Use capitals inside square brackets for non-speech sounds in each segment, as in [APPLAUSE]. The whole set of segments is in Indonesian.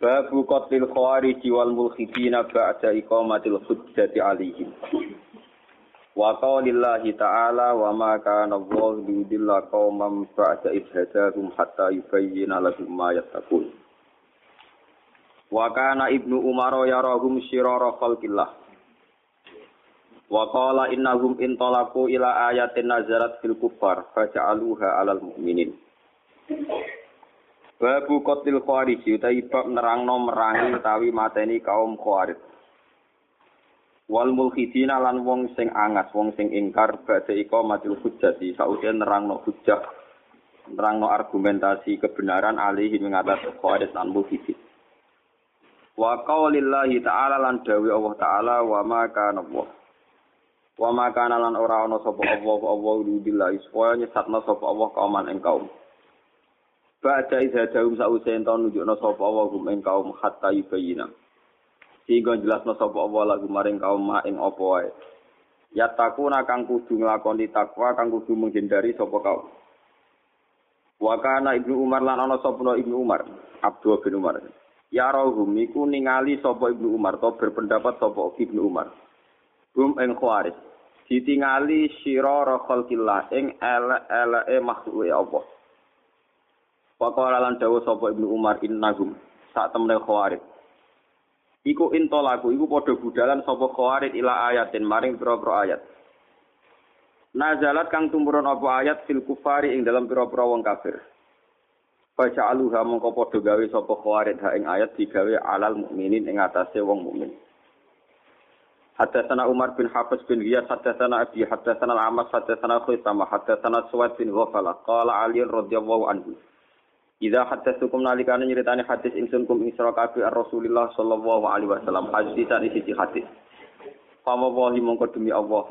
Babu qatlil khawarij wal mulhidina ba'da iqamatil hujjati alaihim. Wa qaulillahi ta'ala wa ma kana Allahu liyudilla qauman ba'da idh hadahum hatta yubayyana lahum ma yattaqun. Wa kana ibnu Umar yarahum syirara khalqillah. Wa qala innahum intalaku ila ayatin nazarat fil kuffar faja'aluha 'alal mu'minin. Babu kotil khawarij utawi bab nerangno merangi utawi mateni kaum khawarij. Wal mulhidina lan wong sing angas, wong sing ingkar badhe iko matil hujjati sause nerangno hujjah, nerangno argumentasi kebenaran alihi mengatas khawarij lan mulhidin. Wa qaulillahi ta'ala lan dawi Allah ta'ala wa ma kana Allah. Wa ma kana lan ora ana sapa Allah Allah lillahi supaya nyesatna sapa Allah kauman ing kaum. Ba'da idza daum sause ento nunjukna sapa wa hum kaum hatta yubayina. Sehingga jelasna sapa Allah lagu maring kaum ma ing apa wae. Ya takuna kang kudu nglakoni takwa kang kudu menghindari sapa kaum. Wa kana Ibnu Umar lan ana sapa Ibnu Umar, Abdul bin Umar. Ya rohum iku ningali sapa Ibnu Umar to berpendapat sapa Ibnu Umar. Hum ing khawarij. Ditingali sira khalqillah ing ele-eleke makhluke Allah. Waqala lan dawuh sapa Ibnu Umar innahum sak temne khawarid. Iku intolaku iku padha budalan sapa khawarid ila ayatin maring pira-pira ayat. Nazalat kang tumurun apa ayat fil kufari ing dalam pira-pira wong kafir. Baca aluha mongko padha gawe sapa khawarid ha ing ayat digawe alal mukminin ing atase wong mukmin. Haddatsana Umar bin Hafiz bin Ghiyas, haddatsana Abi, haddatsana Al-Amas, haddatsana Khuisama, haddatsana Suwaid bin Ghafala, qala Ali radhiyallahu anhu. Idza haddatsukum nalikane nyritani hadis ingsun kum ing sira kabeh Rasulullah sallallahu alaihi wasallam hadis tan isi hadis. Fama wahi mongko demi Allah.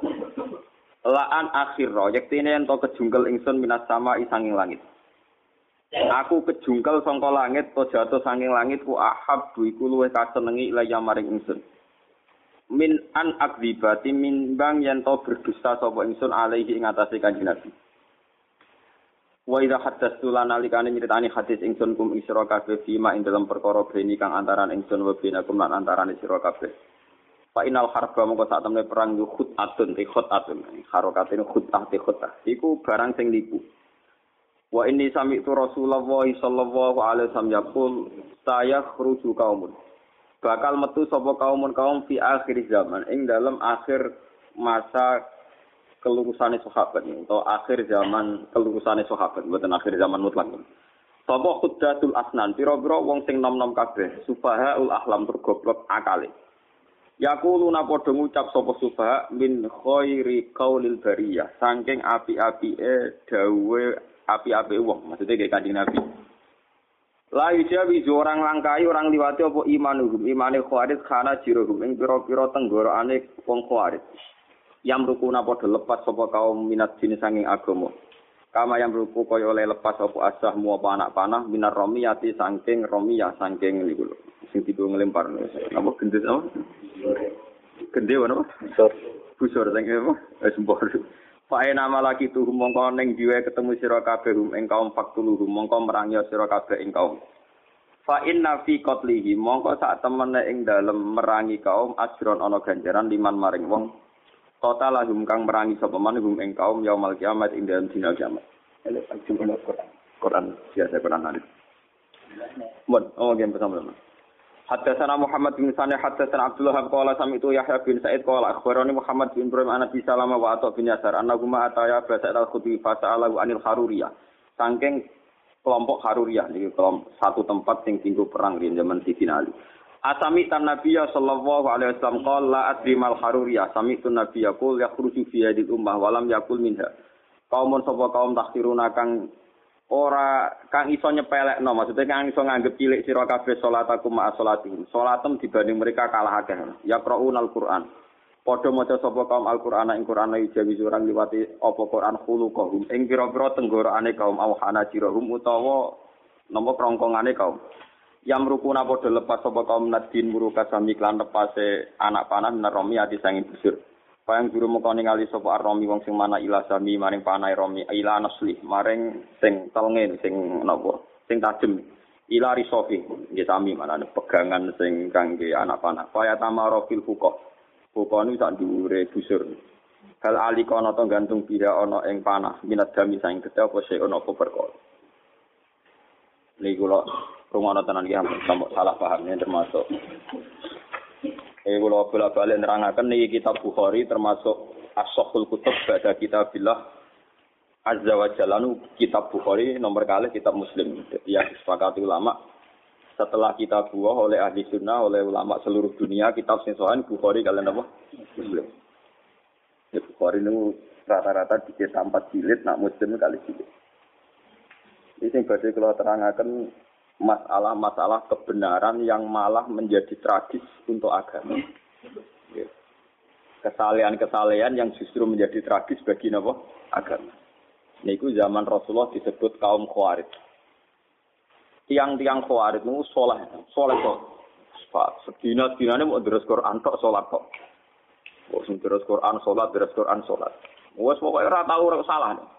Laan akhir yektine ento kejungkel ingsun minas sama isanging langit. Aku kejungkel sangka langit to jatuh sanging langit ku ahab du iku luwih kasenengi ilaya maring ingsun. Min an akdibati min bang yen to berdusta sapa ingsun alaihi ing atase kanjeng Nabi. Wa idza haddatsu lan nalikane nyritani hadis ingsun kum isra kabeh fima ing dalam perkara beni kang antaran ingsun wa binakum lan antarane sira kabeh. Fa inal harba mongko sak temne perang yu khutatun ti khutatun. Harokatene khutah ti khutah. Iku barang sing nipu. Wa inni sami'tu Rasulullah sallallahu alaihi wasallam yaqul saya khruju kaumun. Bakal metu sapa kaumun kaum fi akhir zaman ing dalam akhir masa kelurusane sahabat atau akhir zaman kelurusane sahabat mboten akhir zaman mutlak. Sapa khuddatul asnan pira-pira wong sing nom-nom kabeh sufahaul ahlam tur goblok akale. Yaquluna padha ngucap sapa sufaha min khairi qaulil bariyah saking api-apike dawe api-api wong maksudnya kayak kanjeng Nabi. La yujawi orang langkai orang liwati apa imanuhum imane khawarij kana jiruhum ing pira-pira tenggorokane wong khawarij yang rukuna padha lepas sapa kaum minat jenis sanging agama. Kama yang ruku kaya oleh lepas apa asah mu apa anak panah minar romiyati saking romiyah saking niku lho. Sing tiba ngelempar. Apa gendut apa? Gende apa? Busur. Busur sing apa? Wis mbor. Fae nama lagi tuh mongko ning diwe ketemu sira kabeh hum ing kaum faktulu mongko merangi sira kabeh ing kaum. Fa inna fi qatlihi mongko sak temene ing dalem merangi kaum ajron ana ganjaran liman maring wong Kota lahum kang merangi sapa hum ing kaum yaumal kiamat ing dalem dina kiamat. Ele Quran. Quran biasa Quran hadis. Mun, oh game bersama teman. Haddatsana Muhammad bin Sani haddatsana Abdullah qala sami'tu Yahya bin Sa'id qala akhbarani Muhammad bin Ibrahim an Abi wa Atha bin Yasar annahuma ataya fa Sa'id al-Khudri fa anil Haruriyah. Saking kelompok Haruriyah niki kelompok satu tempat sing tinggu perang di zaman Sidina Ali. Asami tan Nabiya sallallahu alaihi wasallam qala la adri mal haruriyah sami tun Nabiya qul yakhruju fi hadil ummah walam yakul minha. Kaumun sapa kaum takhiruna kang ora kang iso nyepelekno. Maksudnya kang iso nganggep cilik sira kabeh salatakum ma salatihim salatem dibanding mereka kalah akeh. Ya qraunal Quran padha maca sapa kaum Al-Qur'an ing Qur'an jawi surang liwati apa Qur'an khuluqahum ing pira-pira tenggorokane kaum auhana jirahum utawa nama krongkongane kaum yang rukuna padha lepas sapa kaum nadin muruka sami klan lepase anak panah menaromi ati sanging busur Payang guru muka ningali sapa aromi wong sing mana ila sami maring panai romi ila nasli maring sing telnge sing napa sing tajem ila risofi nggih sami manane pegangan sing kangge anak panah. Kaya tamarofil fuqa fuqa niku sak dhuwure busur hal ali kono to gantung pira ana ing panah? Minat dami saing gedhe apa sik ana apa perkara? Niku rungono tenan iki salah paham termasuk Eh kula bola-balik nerangaken niki kitab Bukhari termasuk as-sahul kutub pada kitabillah Azza wa Jalla kitab Bukhari nomor kali kitab Muslim. Jadi yang disepakati ulama setelah kita buah oleh ahli sunnah oleh ulama seluruh dunia kitab sing Bukhari kalian apa? Muslim. Ya, Bukhari itu rata-rata dicetak empat jilid, nak Muslim kali jilid. Ini yang badai kalau masalah-masalah kebenaran yang malah menjadi tragis untuk agama. Kesalehan-kesalehan yang justru menjadi tragis bagi apa? agama. Niku zaman Rasulullah disebut kaum Khawarij. Tiang-tiang Khawarij itu soleh, soleh kok. Sedina sedina ini mau terus Quran tok sholat kok. Mau terus Quran sholat, terus Quran sholat. Wes ora tahu salah. Nih.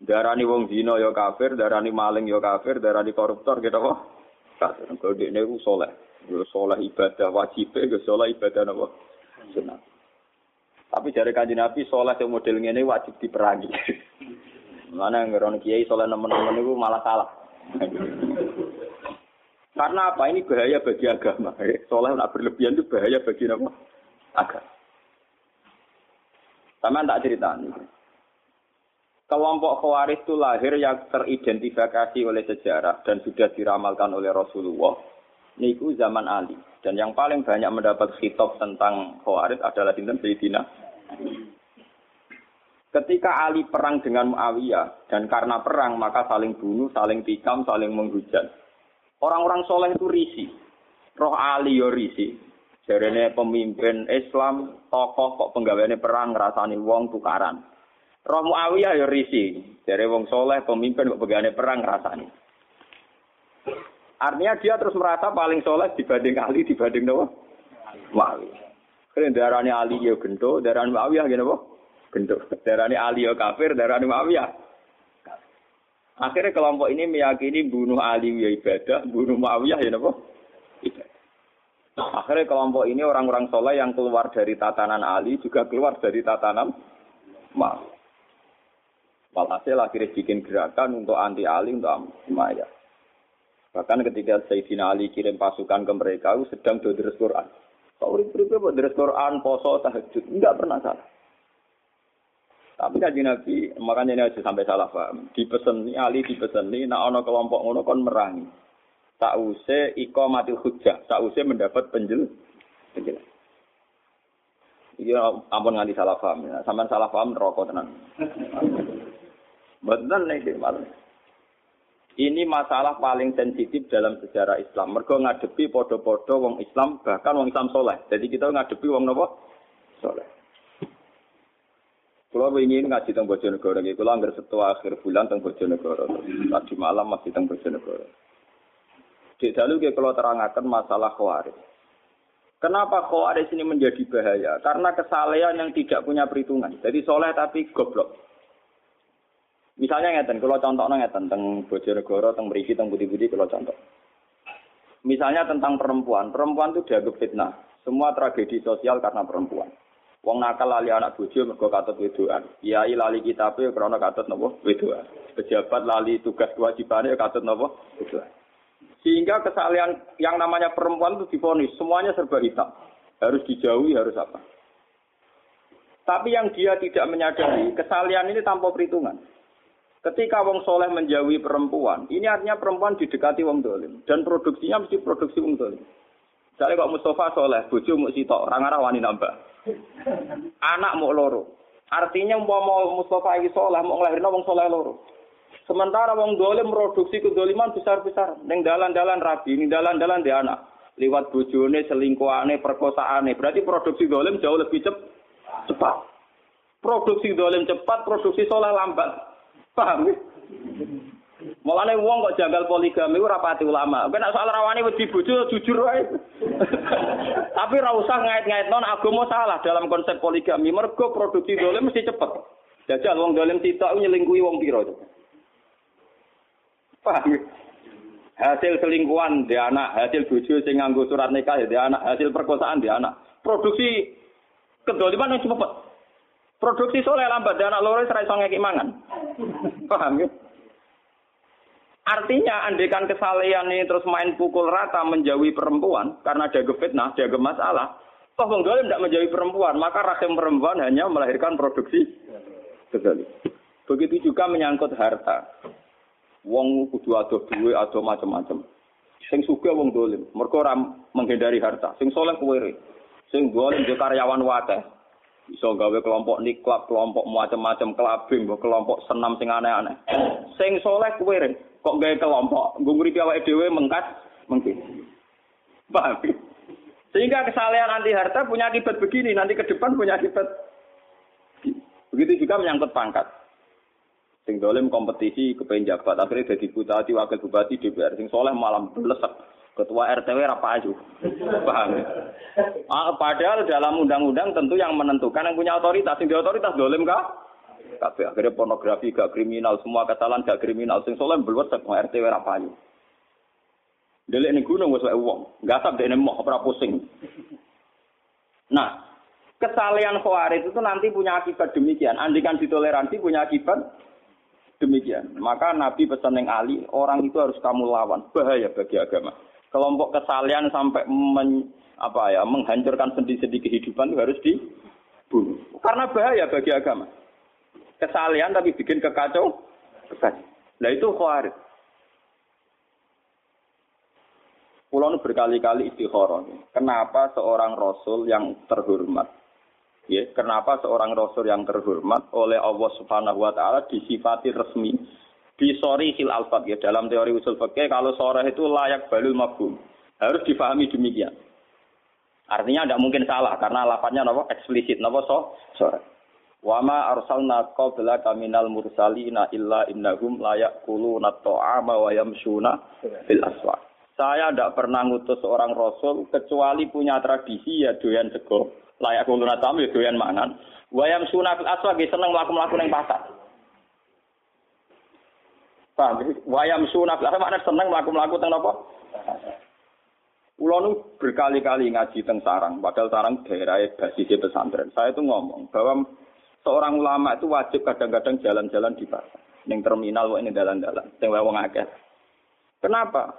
Darani wong zina ya kafir, darani maling ya kafir, darani koruptor gitu apa? Kafir. Kalau dia ini soleh, soleh ibadah wajib, ya soleh ibadah apa? Sunnah. Tapi dari kanji Nabi soleh yang model ini wajib diperangi. [LAUGHS] Mana yang ngeron kiai soleh nemen-nemen itu malah salah. [LAUGHS] Karena apa? Ini bahaya bagi agama. Soleh nak berlebihan itu bahaya bagi apa? Agama. Sama tak cerita nih. Kelompok Khawarij itu lahir yang teridentifikasi oleh sejarah dan sudah diramalkan oleh Rasulullah. Niku zaman Ali. Dan yang paling banyak mendapat khitab tentang Khawarij adalah Dinten Sayyidina. Ketika Ali perang dengan Muawiyah, dan karena perang maka saling bunuh, saling tikam, saling menghujat. Orang-orang soleh itu risi. Roh Ali yo risi. Jarene pemimpin Islam, tokoh kok penggaweane perang ngrasani wong tukaran. Roh Muawiyah ya risi. Dari wong soleh pemimpin kok perang rasani. Artinya dia terus merasa paling soleh dibanding Ali dibanding Nawa Muawiyah. Keren darahnya Ali ya gento, darahnya Muawiyah gini apa? Gento. Darahnya Ali ya kafir, darahnya Muawiyah. Akhirnya kelompok ini meyakini bunuh Ali ya ibadah, bunuh Muawiyah ya? Ibadah. Akhirnya kelompok ini orang-orang soleh yang keluar dari tatanan Ali juga keluar dari tatanan Muawiyah. Walhasil akhirnya bikin gerakan untuk anti Ali, untuk Maya. Bahkan ketika Sayyidina Ali kirim pasukan ke mereka, sedang deres Quran. Kau urip-urip buat deres Quran, poso, tahajud. Enggak pernah salah. Tapi kaji Nabi, makanya ini aja sampai salah paham. Dipeseni, Ali dipeseni, nak ono kelompok ngono kon merangi. Tak usah iko mati hujah, tak usah mendapat penjel, penjelasan. Iya, ampun nganti salah paham. Ya. Sampai salah paham rokok tenan. Betul nih malah. Ini masalah paling sensitif dalam sejarah Islam. Mergo ngadepi podo-podo wong Islam, bahkan wong Islam soleh. Jadi kita ngadepi wong nopo soleh. Kalau ingin ngaji tentang Bojonegoro, kalau anggar setua akhir bulan tentang Bojonegoro, tadi malam masih tentang Bojonegoro. Di dalu kalau terangkan masalah khawarij. Kenapa khawarij ini menjadi bahaya? Karena kesalehan yang tidak punya perhitungan. Jadi soleh tapi goblok. Misalnya ngeten, kalau contohnya ngeten tentang Bojonegoro, tentang Meriki, tentang Budi-Budi, kalau contoh. Misalnya tentang perempuan, perempuan itu dianggap fitnah. Semua tragedi sosial karena perempuan. Wong nakal lali anak bojo mergo katut wedoan. Kiai lali kitabe krana katut napa wedoan. Pejabat lali tugas kewajibane katut napa wedoan. Sehingga kesalahan yang namanya perempuan itu difonis semuanya serba hitam. Harus dijauhi, harus apa. Tapi yang dia tidak menyadari, kesalahan ini tanpa perhitungan. Ketika wong soleh menjauhi perempuan, ini artinya perempuan didekati wong dolim. Dan produksinya mesti produksi wong dolim. Misalnya kok Mustafa soleh, bojo mau sitok, orang arah wani nambah. Anak mau loro. Artinya mau mau Mustafa ini soleh, mau ngelahirin wong soleh loro. Sementara wong dolim produksi kedoliman besar-besar. Neng dalan-dalan rabi, ning dalan-dalan dia anak. Lewat bojone, selingkuhane, perkosaane. Berarti produksi dolim jauh lebih cep cepat. Produksi dolim cepat, produksi soleh lambat. Paham ya? Mulane wong kok janggal poligami ora pati ulama. Nek soal rawani wedi bojo jujur wae. [LAUGHS] Tapi ora usah ngait-ngait non agama salah dalam konsep poligami. Mergo produksi dolim mesti cepet. Jajal wong dolim sitok nyelingkuhi wong pira to. Paham? Hasil selingkuhan di anak, hasil bojo sing nganggo surat nikah ya di anak, hasil perkosaan di anak. Produksi kedoliman yang cepet. Produksi soleh lambat di anak loro serai songe mangan. Paham ya? Artinya andekan kesalehan ini terus main pukul rata menjauhi perempuan karena ada fitnah, ada masalah. Toh wong dolim tidak menjauhi perempuan, maka rahim perempuan hanya melahirkan produksi kezalim. Begitu juga menyangkut harta. Wong kudu ado duwe, ado macam-macam. Sing suka wong dolim, mergo ora menghindari harta. Sing soleh kuwere. Sing dolim dia karyawan wae. Bisa gawe kelompok niklab, kelompok macam-macam kelabing, kelompok senam sing aneh-aneh. Sing soleh kuwere kok gawe kelompok, nggo nguripi awake dhewe mengkas mungkin. Paham? Sehingga kesalahan anti harta punya akibat begini, nanti ke depan punya akibat. Begitu juga menyangkut pangkat. Sing dolim kompetisi kepengen jabat, akhirnya jadi bupati, wakil bupati, DPR. Sing soleh malam belesek. Ketua RTW apa aja. Paham? Ah, padahal dalam undang-undang tentu yang menentukan yang punya otoritas. Sing di otoritas dolim kah? kabeh. Akhirnya pornografi gak kriminal, semua kesalahan gak kriminal. Sing soleh belum mau RT ora payu. Delik ning gunung wis wae wong, gasap dekne moh ora pusing. Nah, kesalehan khawarij itu nanti punya akibat demikian. Andikan ditoleransi punya akibat demikian. Maka Nabi pesan yang Ali, orang itu harus kamu lawan. Bahaya bagi agama. Kelompok kesalehan sampai men, apa ya menghancurkan sendi-sendi kehidupan itu harus dibunuh. Karena bahaya bagi agama kesalahan tapi bikin kekacau. Kekacau. Nah itu khawarij. Pulau berkali-kali istikharah. Kenapa seorang rasul yang terhormat, ya, kenapa seorang rasul yang terhormat oleh Allah Subhanahu wa taala disifati resmi di sori hil alfat ya dalam teori usul fikih kalau sore itu layak balul mafhum. Harus difahami demikian. Artinya tidak mungkin salah karena lafadznya nopo eksplisit nopo so sore. Wa ma arsalna qablaka minal mursalina illa innahum la ya'kuluna ta'ama wa yamshuna fil aswaq. Saya tidak pernah ngutus seorang rasul kecuali punya tradisi ya doyan sego. Layak kuluna tamu ya doyan mangan. Wayam sunah fil aswaq ya seneng mlaku-mlaku ning pasar. Paham? Wayam aswaq maknane seneng mlaku-mlaku teng napa? Kulo berkali-kali ngaji teng sarang, padahal sarang daerah basis pesantren. Saya itu ngomong bahwa seorang ulama itu wajib kadang-kadang jalan-jalan di pasar. Ning terminal ini jalan-jalan, sing wong akeh. Kenapa?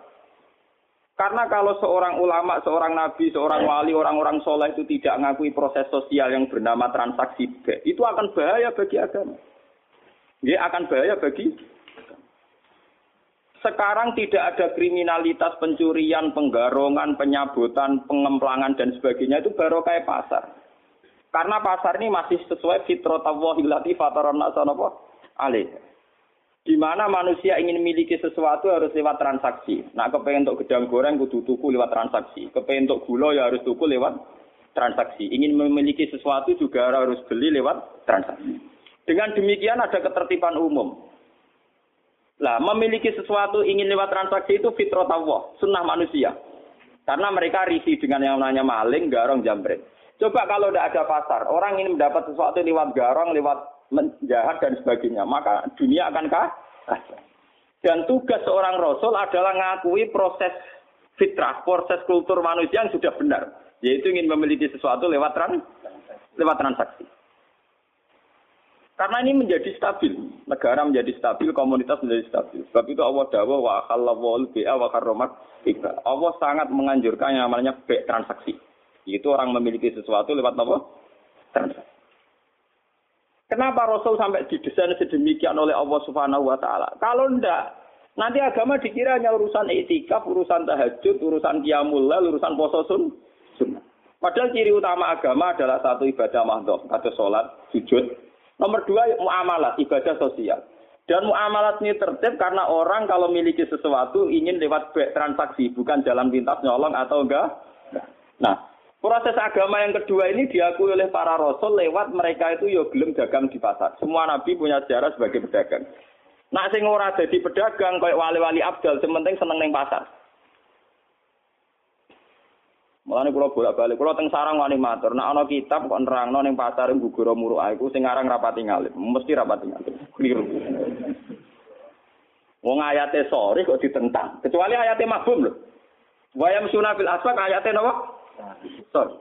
Karena kalau seorang ulama, seorang nabi, seorang wali, orang-orang soleh itu tidak mengakui proses sosial yang bernama transaksi itu akan bahaya bagi agama. Dia akan bahaya bagi sekarang tidak ada kriminalitas pencurian, penggarongan, penyabutan, pengemplangan dan sebagainya itu baru kayak pasar. Karena pasar ini masih sesuai fitrah Allah illati fataran nasa alih. Di mana manusia ingin memiliki sesuatu harus lewat transaksi. Nah, kepengen untuk gedang goreng kudu tuku lewat transaksi. Kepengen untuk gula ya harus tuku lewat transaksi. Ingin memiliki sesuatu juga harus beli lewat transaksi. Dengan demikian ada ketertiban umum. Lah, memiliki sesuatu ingin lewat transaksi itu fitrah Allah, sunnah manusia. Karena mereka risih dengan yang namanya maling, garong, jambret. Coba kalau tidak ada pasar, orang ini mendapat sesuatu lewat garong, lewat menjahat dan sebagainya, maka dunia akan kacau. Dan tugas seorang rasul adalah mengakui proses fitrah, proses kultur manusia yang sudah benar, yaitu ingin memiliki sesuatu lewat trans, lewat transaksi. Karena ini menjadi stabil, negara menjadi stabil, komunitas menjadi stabil. Sebab itu Allah dawa wa akhallahu bi'a wa karromat Allah sangat menganjurkan yang namanya transaksi. Itu orang memiliki sesuatu lewat apa? Transaksi. Kenapa Rasul sampai didesain sedemikian oleh Allah Subhanahu wa taala? Kalau ndak, nanti agama dikira hanya urusan etika, urusan tahajud, urusan qiyamul lail, urusan puasa sun. Padahal ciri utama agama adalah satu ibadah mahdoh, ada sholat, sujud. Nomor dua muamalah, ibadah sosial. Dan muamalat ini tertib karena orang kalau miliki sesuatu ingin lewat transaksi, bukan jalan pintas nyolong atau enggak. Nah, proses agama yang kedua ini diakui oleh para rasul lewat mereka itu yo gelem dagang di pasar. Semua nabi punya sejarah sebagai pedagang. Nak sing ora jadi pedagang kayak wali-wali abdal, sementing seneng neng pasar. Mulane kula bolak-balik, kula teng sarang wani matur, nek ana kitab kok nerangno ning pasar gugur muruk aku sing aran rapati ngalih, mesti rapati ngalih. Kliru. Wong ayate sore kok ditentang, kecuali ayate mabum lho. Wayam sunafil asbak ayate napa? Sorry.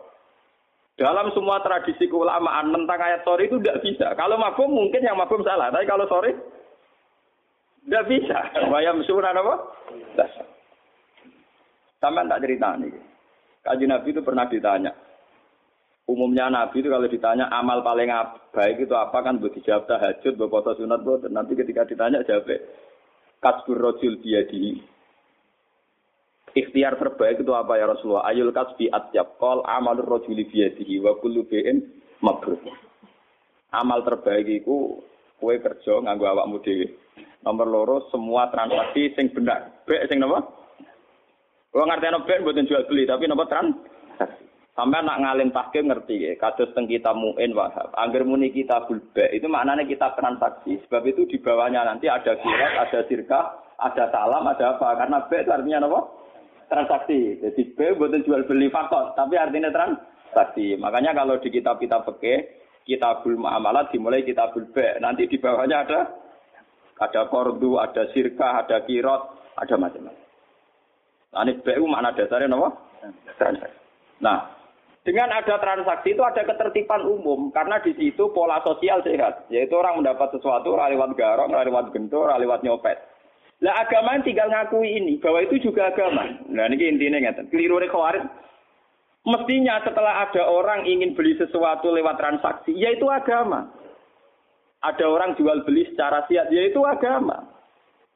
Dalam semua tradisi keulamaan tentang ayat sore itu tidak bisa. Kalau mabum mungkin yang mabum salah, tapi kalau sore tidak bisa. Wayam sunah apa? Sampai tak cerita nih. Kaji Nabi itu pernah ditanya. Umumnya Nabi itu kalau ditanya amal paling baik itu apa kan buat dijawab tahajud, buat puasa sunat, buat nanti ketika ditanya jawab kasbur rojul biadi. Ikhtiar terbaik itu apa ya Rasulullah? Ayul kasbi atyab kol amal rojuli biadihi wa kullu bi'in. Amal terbaik itu kue kerja nganggo awakmu dhewe. Nomor loro semua transaksi sing benar. Bek sing? Kalau ngerti ben mboten jual beli, tapi nopo tran? Sampai nak ngalim tahkim ngerti ya, kados teng kita muin wahab. Angger muni kita bulbe, itu maknanya kita transaksi. Sebab itu di bawahnya nanti ada kirat, ada sirka, ada salam, ada apa. Karena B itu artinya apa? Transaksi. Jadi B buatan jual beli faktor, tapi artinya transaksi. Makanya kalau di kitab-kitab peke, kitabul muamalat dimulai kitabul B. Nanti di bawahnya ada ada kordu, ada sirka, ada kirot, ada macam-macam. Nah, ini BU makna dasarnya apa? Nah, dengan ada transaksi itu ada ketertiban umum karena di situ pola sosial sehat, yaitu orang mendapat sesuatu lewat garong, lewat gentur, lewat nyopet. Lah agama tinggal ngakui ini bahwa itu juga agama. Nah ini intinya ngeten. Keliru rekhawarit. Mestinya setelah ada orang ingin beli sesuatu lewat transaksi, yaitu agama. Ada orang jual beli secara siat, yaitu agama.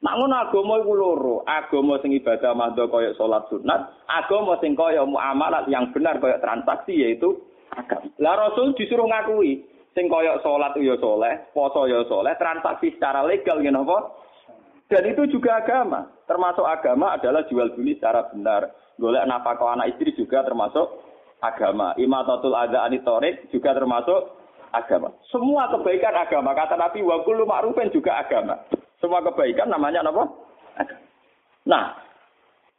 Namun agama iku loro, agama sing ibadah mahdo kaya salat sunat, agama sing kaya muamalat yang benar kaya transaksi yaitu agama. Lah Rasul disuruh ngakui sing kaya salat ya soleh, poso ya soleh, transaksi secara legal ngene apa? Dan itu juga agama. Termasuk agama adalah jual beli secara benar. Golek nafkah anak istri juga termasuk agama. Imatatul adza anitorik juga termasuk agama. Semua kebaikan agama. Kata Nabi wa kullu ma'rufin juga agama. Semua kebaikan namanya apa? Nah,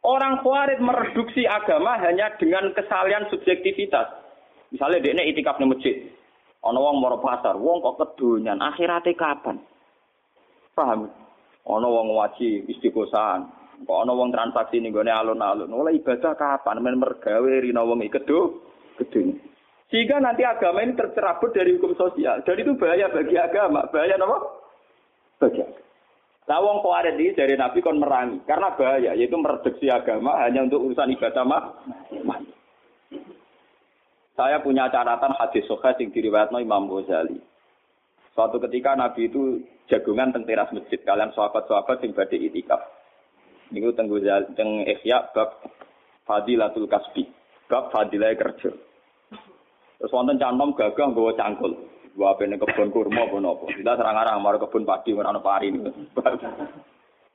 orang Khawarij mereduksi agama hanya dengan kesalian subjektivitas. Misalnya dia ini itikaf di masjid. Ono wong moro pasar, wong kok kedunyan, akhirate kapan? Paham? Ono wong waji istiqosahan. Kok ono wong transaksi ning gone alun-alun. Oleh ibadah kapan? Men mergawe rina wong iki kedu kedunyan. Sehingga nanti agama ini tercerabut dari hukum sosial. Dan itu bahaya bagi agama. Bahaya apa? Bagi agama. Nah, wong Khawarij ini dari Nabi kon merangi karena bahaya yaitu mereduksi agama hanya untuk urusan ibadah mah. Saya punya catatan hadis sahih yang diriwayatkan Imam Ghazali. Suatu ketika Nabi itu jagungan teng teras masjid kalian sahabat-sahabat sing badhe itikaf. Niku teng teng Ihya bab Fadilatul Kasbi, bab fadilah kerja. Terus wonten cantom gagah nggawa cangkul. Gua pengen kebun kurma apa nopo. Kita serang-arang mau kebun padi ora ono pari.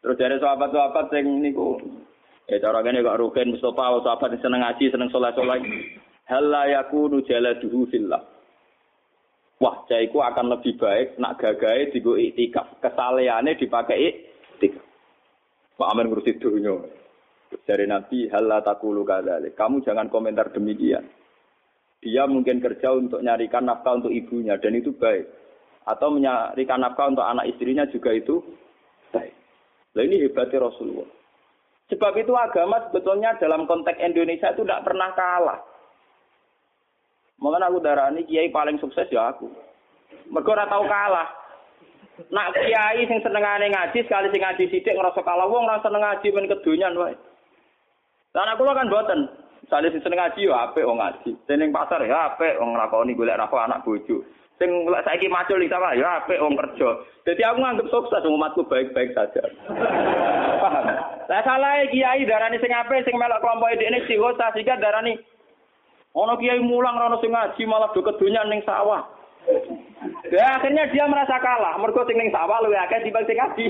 Terus dari sahabat-sahabat sing niku ya cara ngene kok Rukin Mustafa sahabat seneng ngaji, seneng saleh-saleh. Hal la yakunu jaladuhu fillah. Wah, jaiku akan lebih baik nak gagahe digo iktikaf. Kesaleane dipakai iktikaf. Pak Amin ngurusi dunia. Dari Nabi, hal la takulu Kamu jangan komentar demikian. Dia mungkin kerja untuk nyarikan nafkah untuk ibunya dan itu baik. Atau menyarikan nafkah untuk anak istrinya juga itu baik. Nah ini hebatnya Rasulullah. Sebab itu agama sebetulnya dalam konteks Indonesia itu tidak pernah kalah. Makanya aku darah ini kiai paling sukses ya aku. Mereka ora tahu kalah. Nak kiai sing senengane ngaji sekali sing ngaji sithik ngerasa kalah wong ora seneng ngaji men kedonyan wae. Lah aku kan boten. Sale sing seneng ngaji yo apik wong ngaji. Sing pasar ya apik wong nglakoni golek nafkah anak bojo. Sing saiki macul iki sama ya apik wong kerja. Jadi aku nganggep sukses umatku baik-baik saja. Paham? Lah salah kiai darani sing apik sing melok kelompok dekne sihota sehingga darani ono kiai mulang rono sing ngaji malah do kedonyan ning sawah. Ya akhirnya dia merasa kalah. Mergo sing ning sawah luwih akeh dibanding sing ngaji.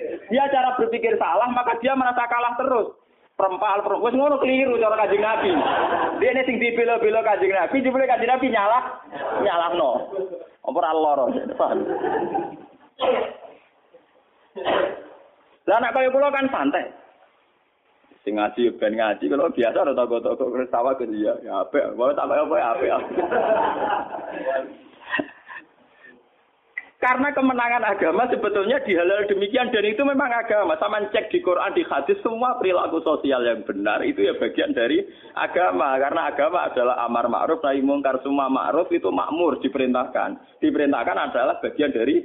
[LAUGHS] Dia cara berpikir salah, maka dia merasa kalah terus. Perempal, wis ngono keliru cara kanjeng Nabi. Dia ini sing dibela-bela kanjeng Nabi, jebule kanjeng Nabi nyalah, nyalahno. Apa ora lara, paham? Lah anak kaya kula kan santai. Sing ngaji ben ngaji kalau biasa ora toko-toko sawah ke dia. Ya tak apa apik. Karena kemenangan agama sebetulnya dihalal demikian dan itu memang agama. Sama cek di Quran, di hadis, semua perilaku sosial yang benar itu ya bagian dari agama. Karena agama adalah amar ma'ruf, nahi mungkar, semua ma'ruf itu makmur, diperintahkan. Diperintahkan adalah bagian dari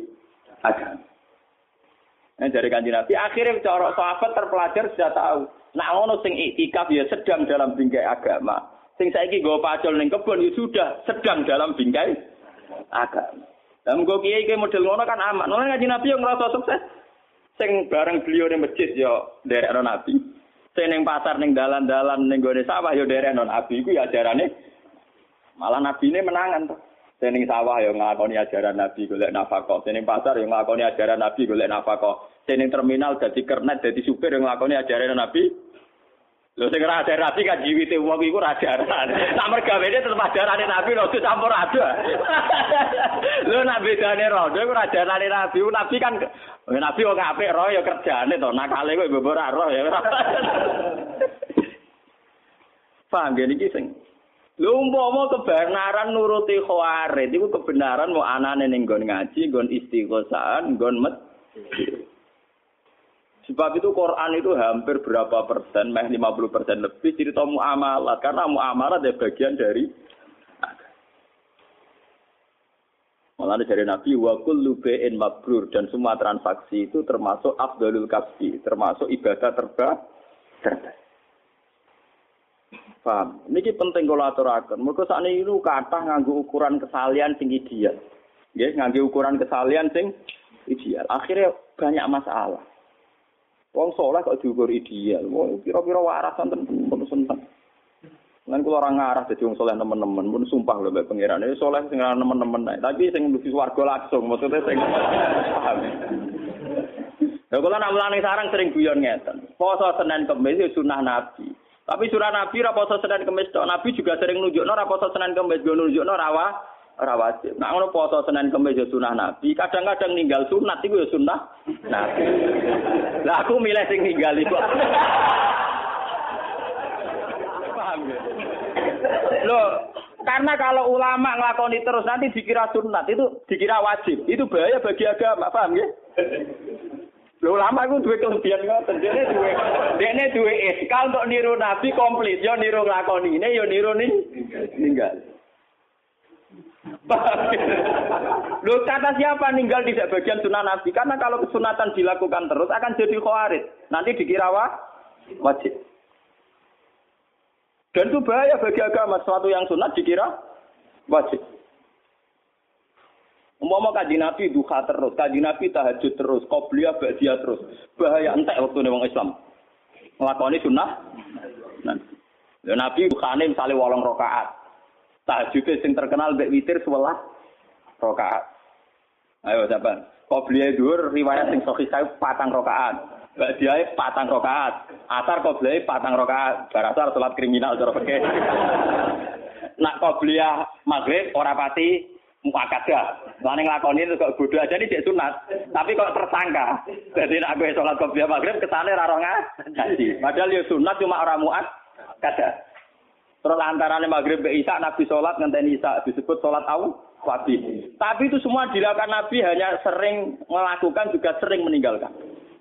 agama. Nah, dari kanji Nabi, akhirnya corok sahabat terpelajar sudah tahu. Nah, ngono sing ya sedang dalam bingkai agama. Sing saiki nggo pacul ning kebon ya sudah sedang dalam bingkai agama. Lah mengko kiai ki model ngono kan aman. Nang ngaji Nabi yang ngerasa sukses. Sing bareng beliau ning masjid yo nderekno Nabi. Sing ning pasar ning dalan-dalan ning gone sawah yo nderekno Nabi iku ya ajarane malah Nabi ini menangan tuh. Sing sawah yo ngakoni ajaran Nabi golek nafkah. Sing pasar yo ngakoni ajaran Nabi golek nafkah. Sing terminal dadi kernet dadi supir yo ngakoni ajaran Nabi Lho sing ora rapi kan jiwite wong iku ra ajaran. Sak mergawene tetep ajarane Nabi lho campur ada. [LAUGHS] Lho nak bedane rodo iku ajarane Nabi. Nabi kan Nabi wong apik roh ya kerjane to. Nakale kowe mbok ora roh ya. [LAUGHS] Paham gini iki sing Lho umpama kebenaran nuruti khawarid iku kebenaran mau anane ning nggon ngaji, nggon istighosah, nggon met. Sebab itu Quran itu hampir berapa persen, meh 50 persen lebih cerita muamalat. Karena muamalat ya bagian dari Malah dari Nabi wa kullu bai'in mabrur dan semua transaksi itu termasuk afdalul kasbi, termasuk ibadah terba terbaik. Paham? Niki penting kalau aturaken. Mergo sakniki itu kata nganggo ukuran kesalian sing ideal. Nggih, nganggo ukuran kesalian sing ideal. Akhirnya banyak masalah. Wong soleh kok diukur ideal. Wong kira-kira waras wonten pun seneng. Lan kula ora ngarah dadi wong soleh nemen-nemen, pun sumpah lho mbek pangeran. Ini soleh sing ora nemen-nemen ae. Tapi sing mlebu swarga langsung, maksudnya sing paham. Ya kula nak mulane sarang sering guyon ngeten. Poso Senin Kamis itu sunah Nabi. Tapi surah Nabi ra poso Senin Kamis tok. Nabi juga sering nunjukno ra poso Senin Kamis, go nunjukno rawa ora wajib. Nah ngono poso Senin Kamis ya sunah Nabi, kadang-kadang ninggal sunat iku ya sunah Nabi. [LAUGHS] Lah aku milih sing ninggal iku. [LAUGHS] Paham ya? Loh, karena kalau ulama ngelakoni terus nanti dikira sunat itu dikira wajib. Itu bahaya bagi agama, paham ya? Lho ulama iku duwe kelebihan ngoten. Dene duwe dene duwe iskal untuk niru nabi komplit, yo niru nglakoni ini yo niru ning ninggal. [LAUGHS] Lu kata siapa ninggal tidak bagian sunnah Nabi? Karena kalau kesunatan dilakukan terus akan jadi khawarid. Nanti dikira wajib. Dan itu bahaya bagi agama. Sesuatu yang sunat dikira wajib. Umpama kaji Nabi duha terus, kaji Nabi tahajud terus, qobliyah ba'diyah terus. Bahaya entek waktu wong Islam. Ngelakoni sunnah. Nah. Nabi duhane misalnya wolong rokaat. Tahajud sing terkenal mbek witir sebelah rakaat. Ayo siapa? Qobliyah dhuwur riwayat sing sahih kae patang rakaat. Mbak Diae patang rakaat. Asar qobliyah patang rakaat. Barasar salat kriminal cara fikih. [LAUGHS] Nak qobliyah maghrib ora pati muakadah. Lane nglakoni itu kok bodoh aja nih sunat. Tapi kok tersangka. Jadi nak gue sholat qobliyah maghrib kesane ra ngaji. Padahal ya sunat cuma orang muat kada. Terus antaranya maghrib ke Isa, Nabi sholat ngenteni Isa, disebut sholat awal wajib. Tapi itu semua dilakukan Nabi hanya sering melakukan juga sering meninggalkan.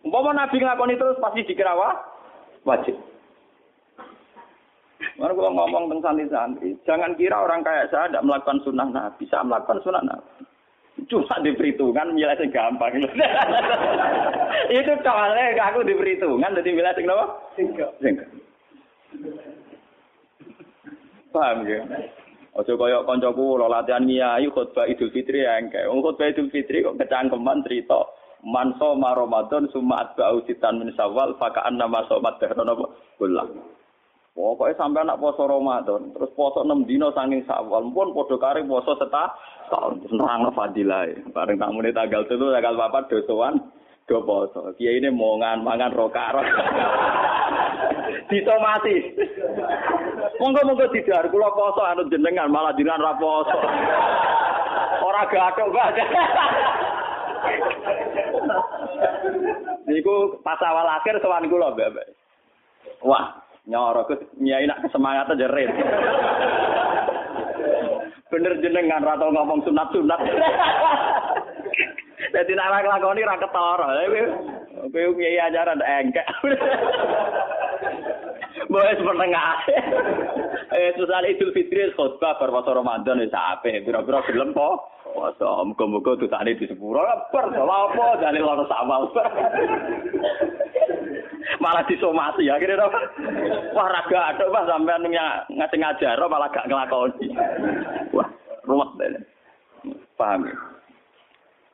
Umpama Nabi ngelakukan itu terus pasti dikira wajib. Mana kalau ngomong tentang santri-santri, jangan kira orang kayak saya tidak melakukan sunnah Nabi, bisa melakukan sunnah Nabi. Cuma di perhitungan milih gampang. [LAUGHS] itu soalnya aku di perhitungan jadi milih sing apa? Singkat. Paham ya? Ojo kaya kancaku lo latihan ngiyai khutbah Idul Fitri ya engke. Wong khutbah Idul Fitri kok kecangkeman cerita manso ma Ramadan summa atba'u sitan min Syawal fakaan nama somat dahron apa? Kula. Pokoknya sampai anak poso Ramadan, terus poso 6 dino saking sawal, pun podo kari poso setah tahun, terus nerang fadilah. Bareng tamu ini tanggal itu, tanggal papat dosoan, do poso. Kiai ini mau ngan mangan rokaro. [LAUGHS] Disomasi. Monggo-monggo tidak, kula poso anu jenengan malah jenengan ra poso. Ora gathok banget. Niku pas awal akhir sowan kula, Mbak. Wah, Nyoro ke nyai nak kesemangat aja red. Bener jenengan ratau ngomong sunat-sunat. Jadi nak nglakoni ra ketara. Kowe nyai ajaran engkek. Boleh setengah. Eh susah Idul Fitri khotbah bar puasa Ramadan wis apik. Pira-pira gelem po. Puasa muga-muga tutane di sepuro. Per apa jane loro sawal. malah disomasi ya kira wah raga ada pak sampean ngasih ngajar malah gak ngelakoni wah ruwet deh paham ya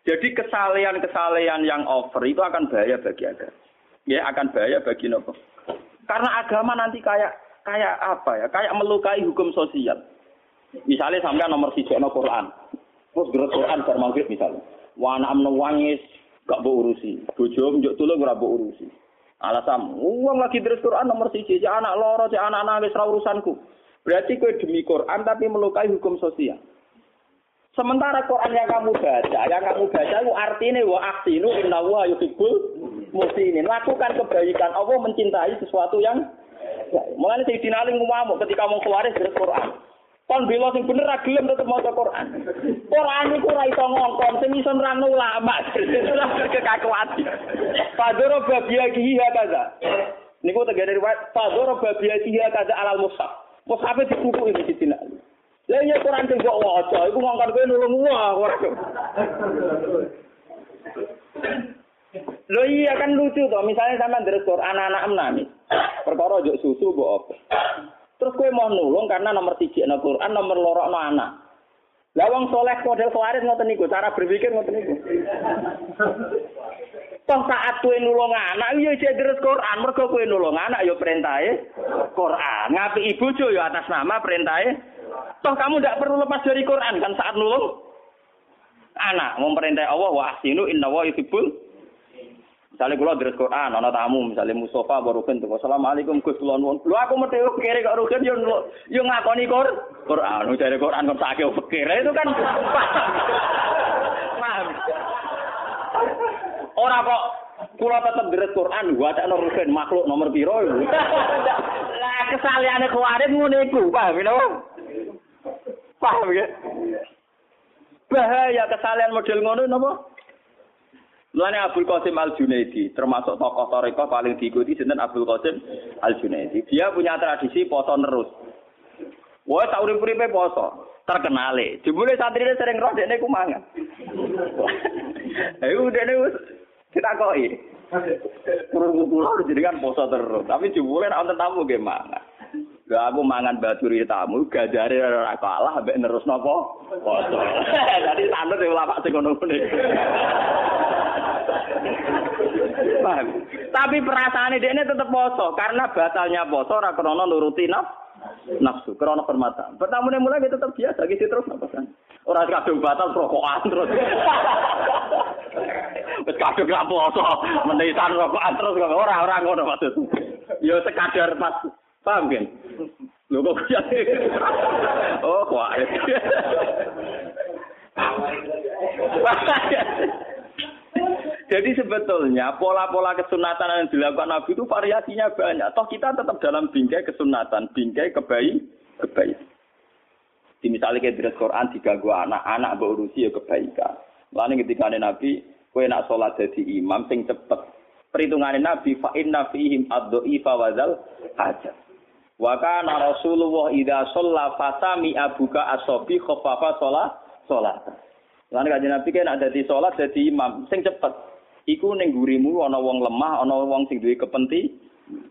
jadi kesalehan-kesalehan yang over itu akan bahaya bagi agama ya akan bahaya bagi nopo karena agama nanti kayak kayak apa ya? Kayak melukai hukum sosial. Misalnya sampai nomor tiga no Quran. Terus gerak Quran bar misalnya. Wana amno wangis gak mau urusi. Bojo njuk tulung ora urusi. Alasan, uang lagi terus Quran nomor siji, cek anak loro, cek anak nangis ra urusanku. Berarti kue demi Quran tapi melukai hukum sosial. Sementara Quran yang kamu baca, yang kamu baca itu artinya wa aksinu inna wa yuhibbul muslimin. Lakukan kebaikan. Allah mencintai sesuatu yang Mulane Sayyidina Ali ngomong ketika mau keluar dari Quran. Kon bela sing bener ra gelem tetep maca Quran. Quran iku ora iso ngongkon, sing iso nerangno ulama. [LAUGHS] Kekakuan. Padoro babiyakihi kaza. Niku tegene riwayat Padoro babiyakihi kaza alal mushaf. Mushaf dikuku di sini. Lah iya Quran sing kok waca, iku ngongkon kowe nulung wah ora. Lo iya kan lucu toh, misalnya sama dari anak-anak menangis, perkara juk susu bu apa? Terus kue mau nulung karena nomor tiga no Quran, nomor lorok no anak. Lah wong soleh model khawarit ngoten niku, cara berpikir ngoten niku. Toh saat kue nulung anak, iya jadi terus Quran, mergo kue nulung anak, yo perintahe Quran. Ngapi ibu jo yo atas nama perintahe. Toh kamu tidak perlu lepas dari Quran kan saat nulung anak. Memperintah Allah wa ahsinu inna wa yuhibbul Misalnya kalau dari Quran, anak tamu, misalnya Mustafa baru kan tuh, Assalamualaikum Gus Kulon Lu aku mesti kiri kok rugen, yo yo ngakoni Qur, Quran, dari Quran kok sakit pikir itu kan [LAUGHS] paham. Orang kok kula tetep dari Quran, gua tak rugen makhluk nomor piro. [LAUGHS] Lah kesaliane kuwarit ngene iku, paham ya? Paham ya? Bahaya kesalahan model ngono napa? Mulane Abdul Qasim Al Junaidi termasuk tokoh toriko paling diikuti sinten Abdul Qasim Al Junaidi. Dia punya tradisi poso terus. Wah, tak urip-uripe poso. Terkenale. Jebule santrine sering roh dekne ku mangan. Ayo dekne wis ditakoki. Terus kula jenengan poso terus. Tapi jebule nek tamu nggih mangan. Lah aku mangan baturi tamu gajare ora kalah mbek nerus napa? Poso. [LAUGHS] Dadi sanut ulama sing ngono [LAUGHS] Paham? Tapi perasaan dia ini poso karena batalnya poso ora krono nuruti naf nafsu, krono permata. Pertama mulai dia tetap biasa gitu terus apa kan? Orang kadung batal rokokan terus. [LAUGHS] Wis kadung gak poso, menisan rokokan terus kok ora ora ngono maksud. Yo sekadar pas paham kan? Lho kok Oh, kuat. Jadi sebetulnya pola-pola kesunatan yang dilakukan Nabi itu variasinya banyak. Toh kita tetap dalam bingkai kesunatan, bingkai kebaik, kebaik. Di misalnya kayak di Quran tiga gua anak, anak berurusi ya kebaikan. Lalu ketika Nabi, kue nak sholat jadi imam, sing cepet. Perhitungan Nabi, fa inna fihim ad-do'ifa wazal aja. Wa kana Rasulullah idza shalla fasami abuka asobi khaffafa sholat sholat. Lalu kajian Nabi kan ada di sholat jadi imam, sing cepet. Iku ning gurimu ana wong lemah, ana wong sing duwe kepenti.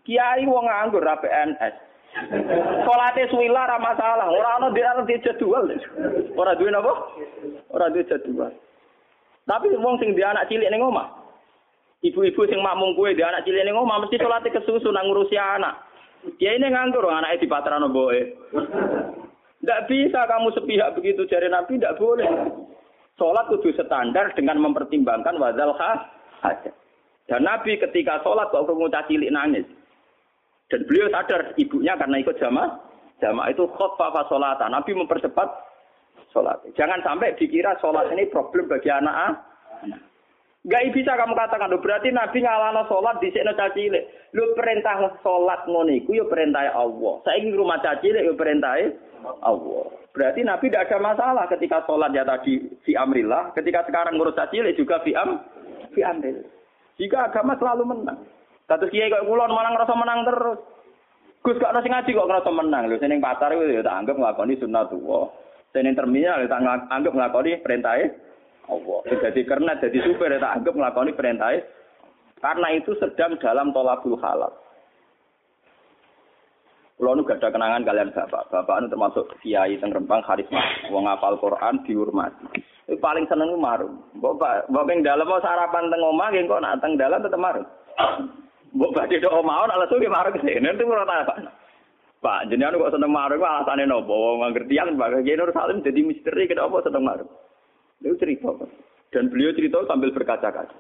Kiai wong nganggur ra PNS. Salate suwila ra masalah, ora ana di jadwal. Ora duwe napa? Ora duwe jadwal. Tapi wong sing duwe anak cilik ning omah. Ibu-ibu sing makmum kuwe duwe anak cilik ning omah mesti salate kesusu nang ngurusi anak. Kiai ini nganggur anaknya di patrano boe. Tidak bisa kamu sepihak begitu jari Nabi, tidak boleh. Sholat kudu standar dengan mempertimbangkan wazal hajat. Dan Nabi ketika sholat kok ketemu cilik nangis. Dan beliau sadar ibunya karena ikut jamaah. Jamaah itu khutbah sholat. Nabi mempercepat sholat. Jangan sampai dikira sholat ini problem bagi anak anak. Gak bisa kamu katakan, lo berarti Nabi ngalana sholat di sini caci Lu perintah sholat ngoniku, yo perintah Allah. Saya ingin rumah caci yo perintah Allah. Berarti Nabi tidak ada masalah ketika sholat ya tadi fi amrillah, ketika sekarang ngurus caci juga fi am fi amrillah. Jika agama selalu menang. Satu kiai kok kulon malah ngerasa menang terus. Gus gak nasi ngaji kok ngerasa menang lho. Seneng pacar itu ya tak anggap nglakoni sunah tuwa. Seneng terminal ya tak anggap nglakoni perintah Allah. Jadi karena jadi supir tak anggap melakukan perintah karena itu sedang dalam tolakul halal. Kalau nu gak ada kenangan kalian bapak, bapak nu termasuk kiai teng Rempang karisma, wong ngapal Quran dihormati. Itu paling seneng marung. Bapak, bapak yang dalam mau sarapan teng omah, kok nak teng dalam tetap marung. Bapak di doa mau, alasan dia marung sih. Nanti mau apa? Pak, jenengan kok seneng marung, alasannya nopo, wong ngertian, Pak Kiai Nur Salim jadi misteri, kenapa seneng marung? Itu cerita. Dan beliau cerita sambil berkaca-kaca.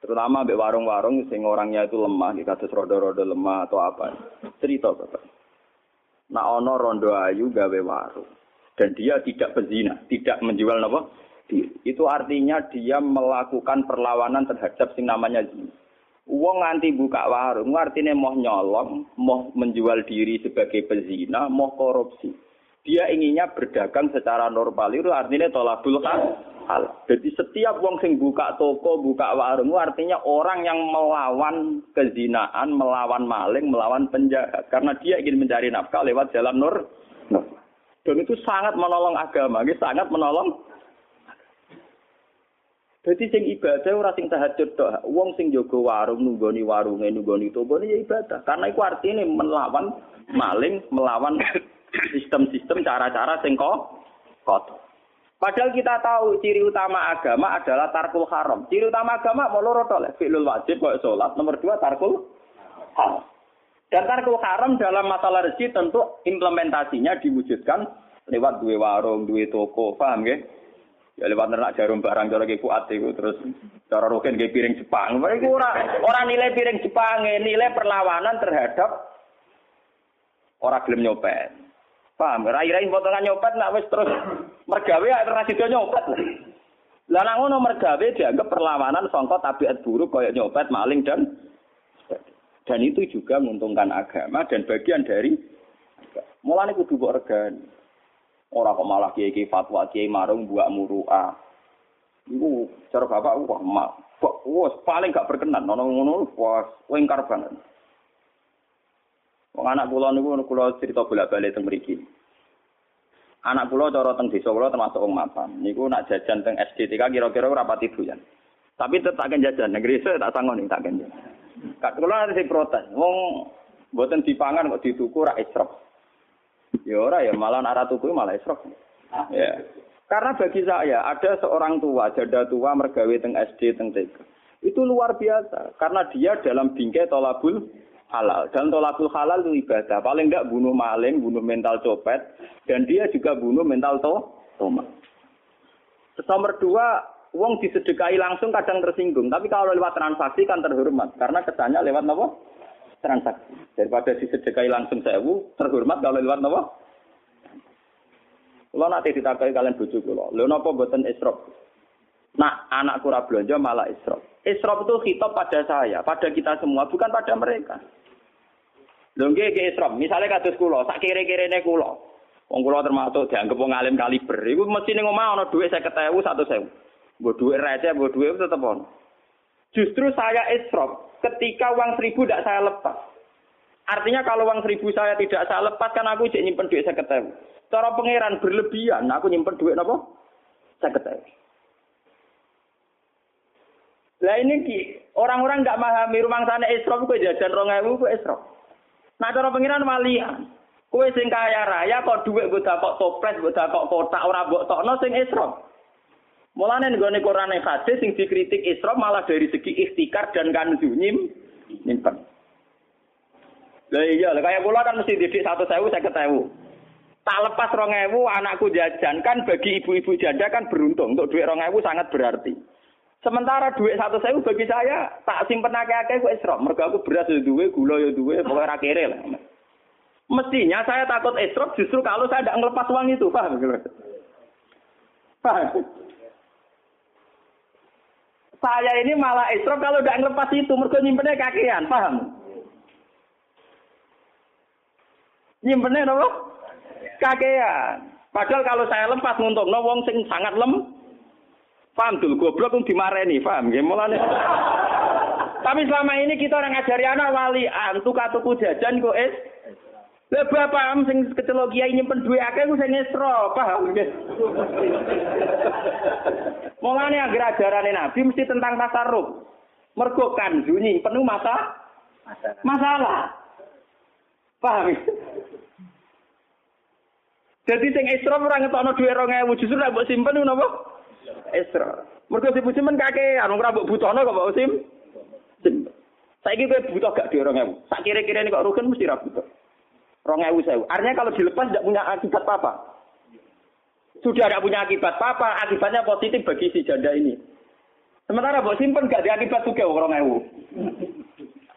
Terutama di warung-warung sing orangnya itu lemah, di kasus rodo-rodo lemah atau apa. Cerita Bapak. Nah ono rondo ayu gawe warung. Dan dia tidak pezina, tidak menjual apa? Itu artinya dia melakukan perlawanan terhadap sing namanya zina. Uang nganti buka warung, artinya mau nyolong, mau menjual diri sebagai pezina, mau korupsi dia inginnya berdagang secara normal itu artinya tolabul hal. Jadi setiap wong sing buka toko, buka warung artinya orang yang melawan kezinaan, melawan maling, melawan penjahat karena dia ingin mencari nafkah lewat jalan nur. Dan itu sangat menolong agama, ini sangat menolong jadi sing ibadah ora sing tahajud tok. Wong sing jaga warung nunggoni warunge nunggoni toko ya ibadah. Karena itu artinya melawan maling, melawan sistem-sistem cara-cara sing kotor. Padahal kita tahu ciri utama agama adalah tarkul haram. Ciri utama agama mau loro tok fi'lul wajib kok salat, nomor dua tarkul haram. Dan tarkul haram dalam masalah rezeki tentu implementasinya diwujudkan lewat dua warung, dua toko, paham ya? Ya lewat nernak jarum barang cara ke kuat itu terus cara roken ke piring Jepang. Mereka orang orang nilai piring Jepang, nilai perlawanan terhadap orang gelem nyopet. Paham? Rai-rai potongan nyopet nak wis terus [CLEARS THROAT] mergawe ya terus sido nyopet. Lah nak ngono mergawe dianggap perlawanan sangka tabiat buruk kaya nyopet, maling dan dan itu juga menguntungkan agama dan bagian dari mulane kudu mbok regani. Ora kok malah kiai fatwa kiai marung buak muruah. Iku cara bapak wah mak. Wah, paling gak berkenan nono ngono wah wengkar banget. Wong anak kula niku kula cerita bolak-balik teng mriki. Anak kula cara teng desa kula termasuk wong mapan. Niku nak jajan teng SDTK kira-kira ora pati doyan. Tapi tetap akan jajan negeri saya tak sangoni tak akan jajan. Kak kula nanti protes. Wong mboten dipangan kok dituku ra israf. Ya ora ya malah ora tuku malah israf. Ya. Karena bagi saya ada seorang tua, janda tua mergawe teng SD teng TK. Itu luar biasa karena dia dalam bingkai tolabul halal. Dan tolakul halal itu ibadah. Paling enggak bunuh maling, bunuh mental copet, dan dia juga bunuh mental to toma. Nomor dua, uang disedekahi langsung kadang tersinggung. Tapi kalau lewat transaksi kan terhormat. Karena kesannya lewat apa? Transaksi. Daripada disedekahi langsung sewu, terhormat kalau lewat apa? Kalau nanti ditakai kalian bujuk lo, lo nopo buatan isrop. Nah, anak kurang belanja malah isrop. Isrop itu hitop pada saya, pada kita semua, bukan pada mereka. Lho nggih ke Islam, misale kados kula, sak kire-kirene kula. Wong kula termasuk dianggap wong alim kaliber. Iku mesti ning omah ana dhuwit 50.000, 100.000. Mbok dhuwit receh, mbok dhuwit tetep ono. Justru saya isrof ketika uang seribu tidak saya lepas. Artinya kalau uang seribu saya tidak saya lepas kan aku jadi nyimpen saya ketemu. Cara pangeran berlebihan, aku nyimpen duit apa? Saya ketemu. Lah ini orang-orang nggak memahami rumah sana isrof, gue jajan rongewu, gue isrof. Nah cara pengiran walian. Kue sing kaya raya kok duit gue kok toples, gue kok kotak ora mbok tokno sing isrom. Mulane nggone Quran hadis sing dikritik isrom malah dari segi ikhtikar dan kanzu nyim nyimpen. Lah iya, kayak kula kan mesti didik saya ketemu. Tak lepas rong anakku jajan kan bagi ibu-ibu janda kan beruntung untuk duit rong sangat berarti. Sementara duit satu sewu bagi saya tak simpen akeh-akeh gue esrok. Mereka aku beras ya duwe, gula ya duwe, pokoknya rakere lah. Mestinya saya takut esrok justru kalau saya tidak ngelepas uang itu, paham? Paham? Saya ini malah esrok kalau tidak ngelepas itu, mereka nyimpennya kakean, paham? Nyimpennya apa? Kakean. Padahal kalau saya lepas nguntung, no sing sangat lem, Paham dulu, goblok itu dimareni, paham? Ya, mulanya. Tapi selama ini kita orang ngajari anak wali, antuk tuku jajan kok es. Lah bapak sing kecelok kiai nyimpen duit akeh ku sing esro, paham nggih? Mulane agar ajarane Nabi mesti tentang tasarruf. Mergo kanjuni penuh masa masalah. Paham? Jadi sing esro ora ngetokno dhuwit 2000 justru nek mbok simpen napa? Esra. Mergo si men kakean, ora mbok butuhno kok Mbok Usim. Saiki kowe butuh gak di 2000. Sak kira-kira ini kok rukun mesti ra butuh. 2000 sewu. Artinya kalau dilepas tidak punya akibat apa-apa. Sudah tidak punya akibat apa-apa, akibatnya positif bagi si janda ini. Sementara buat simpen gak ada akibat juga orang ewu.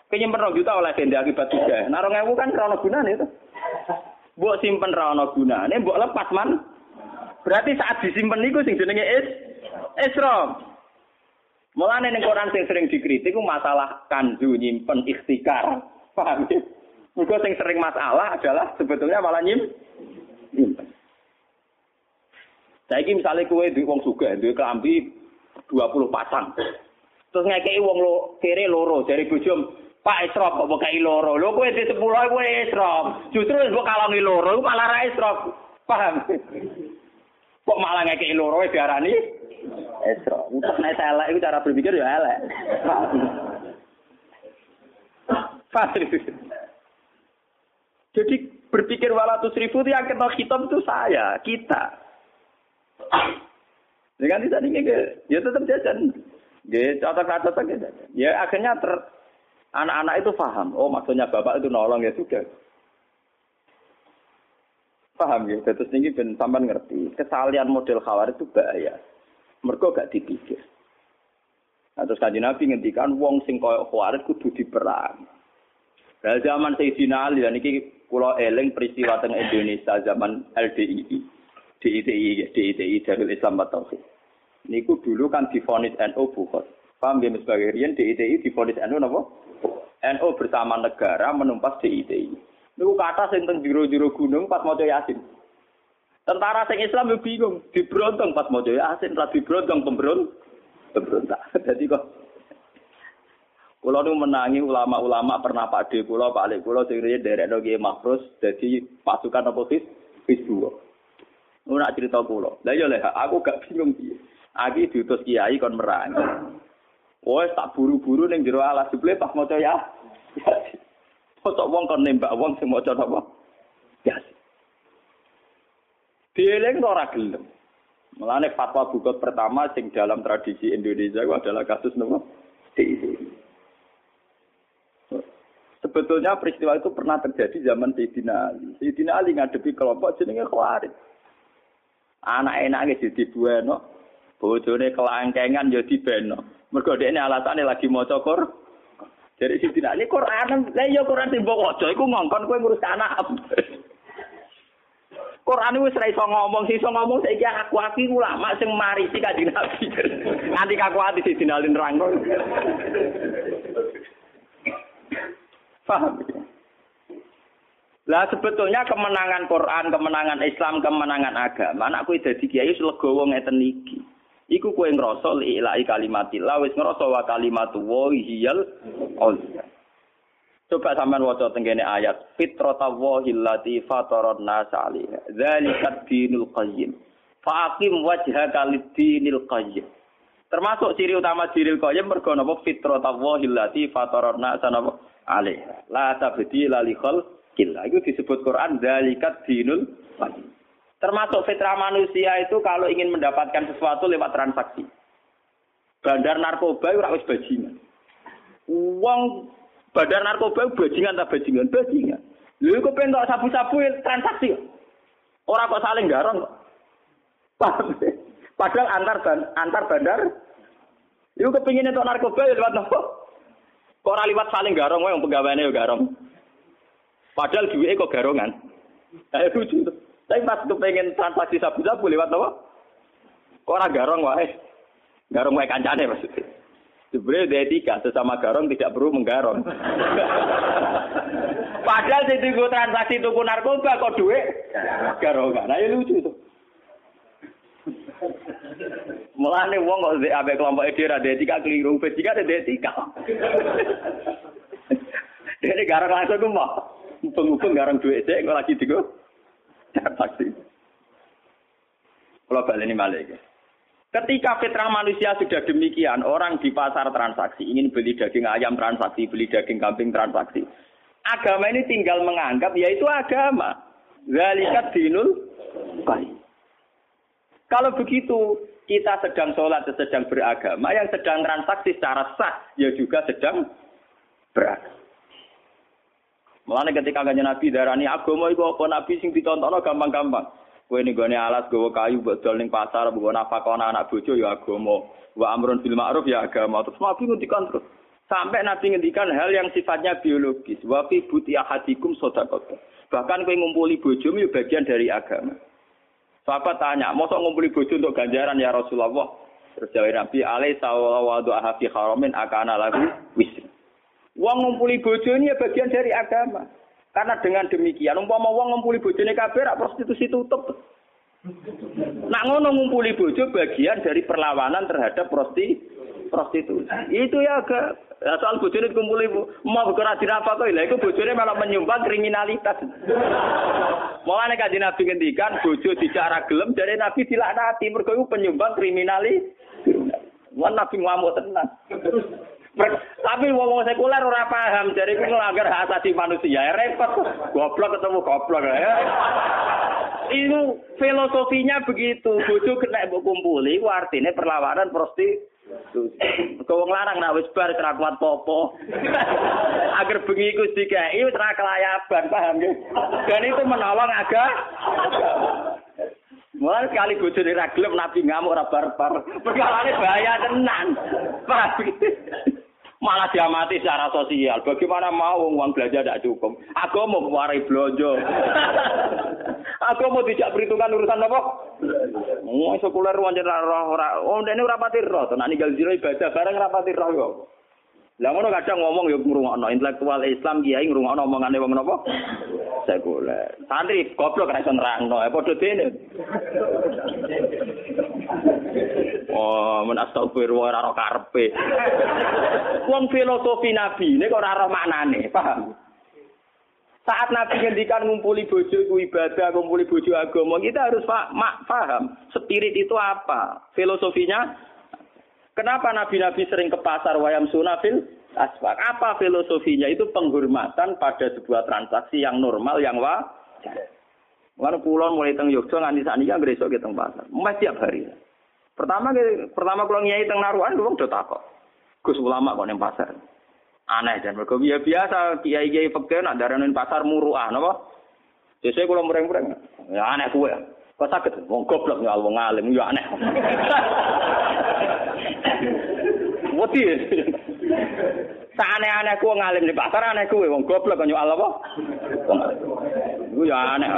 Penyimpen rong juta oleh denda akibat juga. Nah rong ewu kan krono gunane itu. Buat simpen rono gunane, buat lepas man. Berarti saat disimpen niku sing jenenge is Isra. Mulane ning Quran sing sering dikritik ku masalah kanzu nyimpen ikhtikar. Paham ya? Mergo sing sering masalah adalah sebetulnya malah nyim nyimpen. Saiki misalnya kue di wong suga, duwe kelambi 20 pasang. Terus ngekei wong lo kere loro dari bojom Pak Isrop kok bokai loro. Lho kowe di 10 kowe Isrop. Justru wis mbok kalongi loro malah ra Isrop. Paham? Kok malah ngekei loro diarani Esra. Untuk naik elek itu cara berpikir ya elek. Jadi berpikir walatus ribu itu yang kenal kitab itu saya, kita. Dengan tidak ini, ya tetap jajan. Ya catat-catat aja. Ya akhirnya ter, anak-anak itu paham. Oh maksudnya bapak itu nolong ya sudah. Paham ya. Terus ini ben sampai ngerti. Kesalian model khawar itu bahaya. Mereka gak dipikir. Nah, terus kanji Nabi ngendikan wong sing koyo khawarit kudu diperang. Dari zaman Sayyidina Ali dan ini pulau eling peristiwa teng Indonesia zaman LDII. DITI, DITI Darul Islam Tauhid. Niku dulu kan difonis NU bukan. Paham ya sebagai Rian DITI difonis NU napa? NU bersama negara menumpas DITI. Niku kata sing teng jero-jero gunung pas maca Yasin. Tentara sing Islam yo bingung, dibrontong pas mau Yasin, ra dibrontong pemberon pemberontak. [LAUGHS] Jadi kok Kulo nu menangi ulama-ulama pernah Pak De kulo, Pak Lek kulo sing riyen derekno Mahfuz dadi pasukan apa sih? Hizbullah. Ora cerita kulo. Lah yo leh aku gak bingung piye. Aki diutus kiai kon merangi. Wes tak buru-buru ning jero alas jebule pas maca ya. [LAUGHS] Kok wong kon nembak wong sing maca apa? Ya. Dieling ora gelem. Mulane fatwa bukot pertama sing dalam tradisi Indonesia itu adalah kasus nopo Sebetulnya peristiwa itu pernah terjadi zaman Sayyidina Ali. Sayyidina Ali ngadepi kelompok jenenge Khawarij. Anak enake jadi bueno, bojone kelangkengan ya dibeno. Mergo dekne alasane lagi maca Qur'an. Jadi Sayyidina Ali Quran, lah ya Quran mbok waca iku ngongkon kowe ngurus anak. Quran wis ora iso ngomong, sing iso ngomong saiki aku aki ulama sing marisi kanjeng Nabi. Nanti aku ati sing dinalin nerangno. Paham? Lah sebetulnya kemenangan Quran, kemenangan Islam, kemenangan agama, anak kowe dadi kiai legowo ngeten iki. Iku kowe ngrasa ilahi kalimatillah wis ngrasa wa kalimatu wa hiyal Coba sampean waca tenggene ayat fitratallahi allati fataran nas 'alaiha. Dinul qayyim. Faqim wajhaka lid-dinil qayyim. Termasuk ciri utama dinil qayyim mergo napa fitratallahi allati fataran nas 'alaiha. La tabdila li khalqillah. Itu disebut Quran dzalika dinul qayyim. Termasuk fitrah manusia itu kalau ingin mendapatkan sesuatu lewat transaksi. Bandar narkoba ora wis bajingan. Uang Badar narkoba bajingan tak bajingan, bajingan. Lha iku pengen sabu-sabu transaksi. Ora kok saling garong kok. Padahal antar antar bandar Iku kepingin untuk narkoba ya lewat nopo? Kok ora liwat saling garong wae pegawainya ya garong. Padahal duwe kok garongan. Ayo lucu. Tapi pas kepengen transaksi sabu-sabu lewat nopo? Kok ora garong wae. Garong wae kancane maksudnya. Sebenarnya etika sesama garong tidak perlu menggarong. [LAUGHS] Padahal si tuku transaksi tuku narkoba kok duit garongan. Nah, ya lucu tuh. Mulane wong kok ndek ambek kelompok ide ra etika keliru, etika ada etika. [LAUGHS] Dene garang langsung ku mau. Pengupeng garang duit sik kok lagi digo. Transaksi. Kalau balik ini balik. Ketika fitrah manusia sudah demikian, orang di pasar transaksi, ingin beli daging ayam transaksi, beli daging kambing transaksi. Agama ini tinggal menganggap, yaitu agama. Zalikat dinul. Kalau begitu, kita sedang sholat, sedang beragama, yang sedang transaksi secara sah, ya juga sedang beragama. Mulanya ketika kanjeng Nabi darani agama itu apa Nabi sing ditontono gampang-gampang. Kowe ning gone alas gawa kayu mbok dol ning pasar mbok nafakona anak bojo ya agama. Wa amrun bil ma'ruf ya agama. Terus Nabi ngendikan terus sampai Nabi ngendikan hal yang sifatnya biologis. Wa fi buti ahadikum sedekah. Bahkan kowe ngumpuli bojomu ya bagian dari agama. Sahabat tanya, mosok ngumpuli bojo untuk ganjaran ya Rasulullah? Terus jawab Nabi, alai sawawadu ahafi haramin akana lagu wisri. Wong ngumpuli bojo ya bagian dari agama. Karena dengan demikian, umpama wong ngumpuli bojone kabeh rak prostitusi tutup. Nak ngono ngumpuli bojo bagian dari perlawanan terhadap prosti prostitusi. Itu ya agak ya soal bojone dikumpuli mau bukan dirapa kok lha iku bojone malah menyumbang kriminalitas. Mulane kanjeng Nabi ngendikan bojo dicara gelem dari Nabi dilaknati mergo iku penyumbang kriminalitas. Wan Nabi ngamuk tenan. Tapi wong sekuler ora paham, jadi kuwi ngelanggar hak asasi manusia. Ya repot. Goblok ketemu goblok ya. Itu filosofinya begitu. Bojo kena mbok kumpuli ku artine perlawanan prostitusi. Kau wong lanang nak wis bar ora kuat popo. Agar bengi iku dikai wis kelayaban, paham ya? Dan itu menolong agak Mulai sekali bojone ra gelem nabi ngamuk ora barbar. Perkarane bahaya tenan. Paham? Malah diamati secara sosial. Bagaimana mau uang belanja tidak cukup? Aku mau warai belanja. [LAUGHS] Aku mau tidak perhitungan urusan apa? Mau sekuler wajar roh ora. Oh, ini rapati roh. Nah, ninggal jiro ibadah bareng rapati roh yo. Lah ngono kadang ngomong yo ngrungokno intelektual Islam kiai ngrungokno omongane wong napa? Sekuler. Santri goblok ra iso nerangno, eh, padha dene. Oh, men astagfirullah ora karepe. Wong filosofi Nabi ini kok ora maknane, paham? Saat Nabi ngendikan ngumpuli bojo iku ibadah, ngumpuli bojo agama, kita harus paham spirit itu apa, filosofinya Kenapa nabi-nabi sering ke pasar wayam sunafil asfak? Apa filosofinya? Itu penghormatan pada sebuah transaksi yang normal, yang wajar. Lalu pulau mulai teng Yogyakarta nganti saat ini kan besok ke pasar. Mas tiap hari. Pertama pertama kalau nyai teng naruhan dulu udah takut. Gus ulama kok neng pasar. Aneh dan mereka ya biasa kiai kiai pekeh nak daranin pasar muruah, napa? Jadi kalau mureng-mureng, ya aneh kue. Kok sakit? Wong goblok ya wong alim ya aneh. [LAUGHS] Wedi. Sakane-aneh ku ngalim di pasar aneh kuwe wong goblok nyual apa? Wong Iku ya aneh.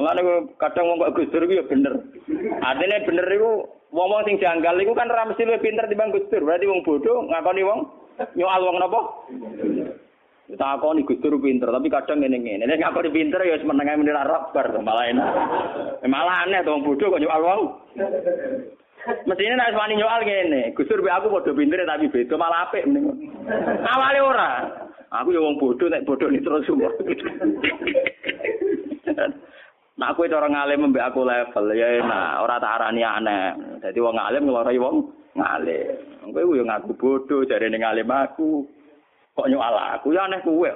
Mulane kadang wong kok Gus Dur ya bener. Artinya bener iku wong-wong sing janggal iku kan ora mesti luwih pinter timbang Gus Dur. Berarti wong bodoh ngakoni wong nyual wong napa? Tak nih Gus Dur pinter, tapi kadang ngene-ngene. Nek ngakoni pinter ya semenenge menira bar malah enak. Malah aneh to wong bodoh kok nyual wong. Mestinya nek wani nyoal ngene, Gusur aku padha pintere tapi beda malah apik mending. Awale ora. Aku ya wong bodoh nek bodoh terus semua. Nah aku itu orang ngalim mbak aku level ya nah ora tak arani aneh. Jadi wong ngalim ngelorai wong ngalim. Kowe yo ngaku bodoh jare ning ngalim aku. Kok nyoal aku ya aneh kowe.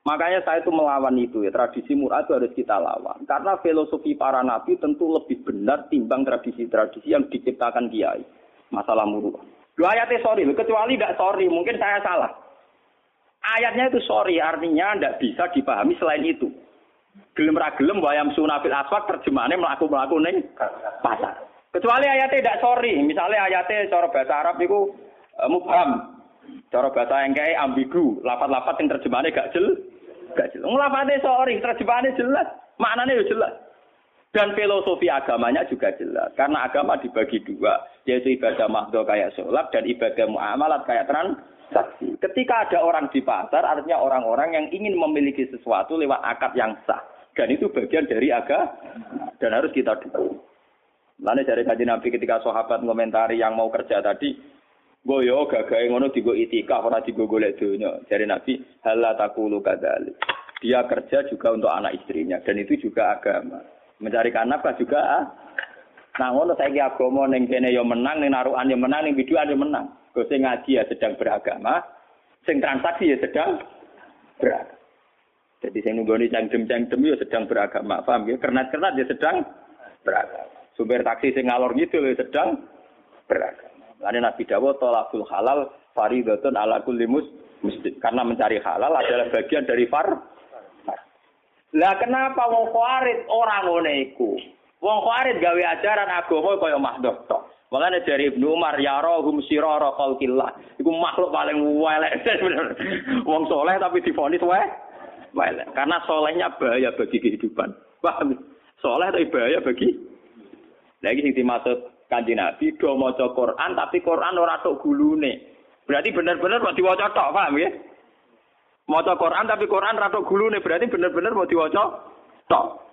Makanya saya itu melawan itu ya. Tradisi murah itu harus kita lawan. Karena filosofi para nabi tentu lebih benar timbang tradisi-tradisi yang diciptakan kiai. Masalah murah. Lu ayatnya sorry, kecuali tidak sorry, mungkin saya salah. Ayatnya itu sorry, artinya tidak bisa dipahami selain itu. Gelem ra gelem wayam sunafil aswak terjemahannya melaku-melaku neng pasar. Kecuali ayatnya tidak sorry, misalnya ayatnya cara bahasa Arab itu uh, mubham. Cara bahasa yang kayak ambigu, lapat-lapat yang terjemahannya gak jelas. Gak jelas. Lapatnya sorry, terjemahannya jelas. Maknanya jelas. Dan filosofi agamanya juga jelas. Karena agama dibagi dua. Yaitu ibadah mahdoh kayak sholat dan ibadah muamalat kayak transaksi. Ketika ada orang di pasar, artinya orang-orang yang ingin memiliki sesuatu lewat akad yang sah. Dan itu bagian dari agama. Dan harus kita dukung. Lalu dari kaji Nabi ketika sahabat komentari yang mau kerja tadi, Goyo gagahe ngono digo itikaf ora digo golek donya. Dari Nabi, halla taqulu kadzalik. Dia kerja juga untuk anak istrinya dan itu juga agama. Mencari nafkah juga ah. Nah ngono saiki agama ning kene ya menang, ning narukan ya menang, ning biduan ya menang. Kok sing ngaji ya sedang beragama, sing transaksi ya sedang beragama. Jadi sing nunggoni cangdem-cangdem ya sedang beragama. Paham ya? Kernat-kernat ya sedang beragama. Sumber taksi sing ngalor gitu ya sedang beragama. Lalu Nabi Dawud tolakul halal faridatun ala kulli muslim. Karena mencari halal adalah bagian dari far lah kenapa wong khawarid orang ngene iku? Wong khawarid gawe ajaran agama kaya mahdoh tok. Makanya dari Ibnu Umar ya rohum sirara khalqillah. Iku makhluk paling welek bener. [LAUGHS] Wong soleh tapi difonis wae welek. Karena solehnya bahaya bagi kehidupan. Paham? Soleh tapi bahaya bagi lagi sing dimaksud kanji Nabi do maca Quran tapi Quran ora tok gulune. Berarti bener-bener kok diwaca tok, paham ya? Maca Quran tapi Quran ratu gulune berarti bener-bener mau diwaca tok.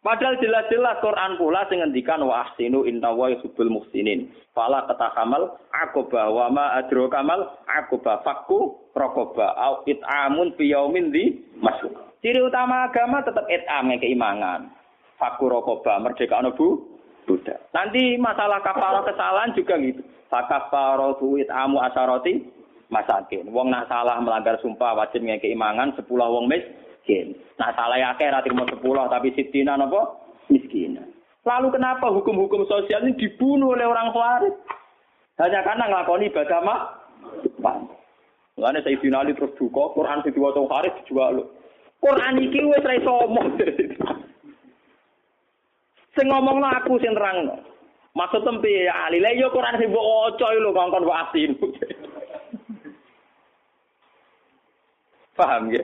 Padahal jelas-jelas Quran pula sing ngendikan wa ahsinu inna wa yuhibbul muhsinin. Fala katakamal aqaba wa ma adro kamal aqaba fakku raqaba au it'amun fi yaumin di masuk. Ciri utama agama tetap it'am keimangan. Fakku raqaba merdeka bu budak. Nanti masalah kafara kesalahan juga gitu. Fakafaratu it'amu asarati masakin. Wong nak salah melanggar sumpah wajib ngekei mangan sepuluh wong miskin. Nak salah ya akeh ra trimo sepuluh tapi sitina napa miskin. Lalu kenapa hukum-hukum sosial ini dibunuh oleh orang Khawarij? Hanya karena ngelakoni ibadah mah. Mulane Sayyidina Ali terus duka, Quran sing diwaca Khawarij dijual lho. Quran iki wis ra iso omong. sing ngomongno aku sing terangno. Maksud tempe ya lha yo Quran sing mbok waca lho kongkon wae asin. [LAUGHS] Paham ya?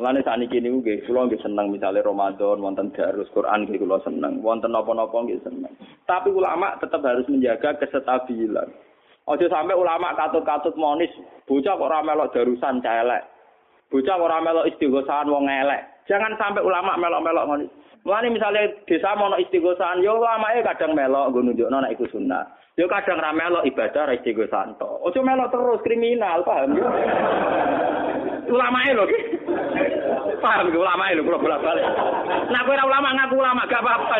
Mulane sakniki niku nggih kula nggih seneng misale Ramadan wonten darus Quran nggih kula seneng, wonten napa-napa nggih seneng. Tapi ulama tetap harus menjaga kesetabilan. Ojo sampai ulama katut-katut monis, bocah kok ora melok darusan celek. Bocah kok ora melok istighosahan wong elek. Jangan sampai ulama melok-melok ngono. Mulane misalnya desa mau istighosahan yo ulamae kadang melok nggo nunjukno nek iku sunnah. Yo kadang ra melok ibadah ra istighosahan to. Ojo melok terus kriminal, paham yo. [LAUGHS] ulamae lho. Paham ki ulamae lho kula bolak-balik. Nah kowe ora ulama ngaku ulama gak apa-apa.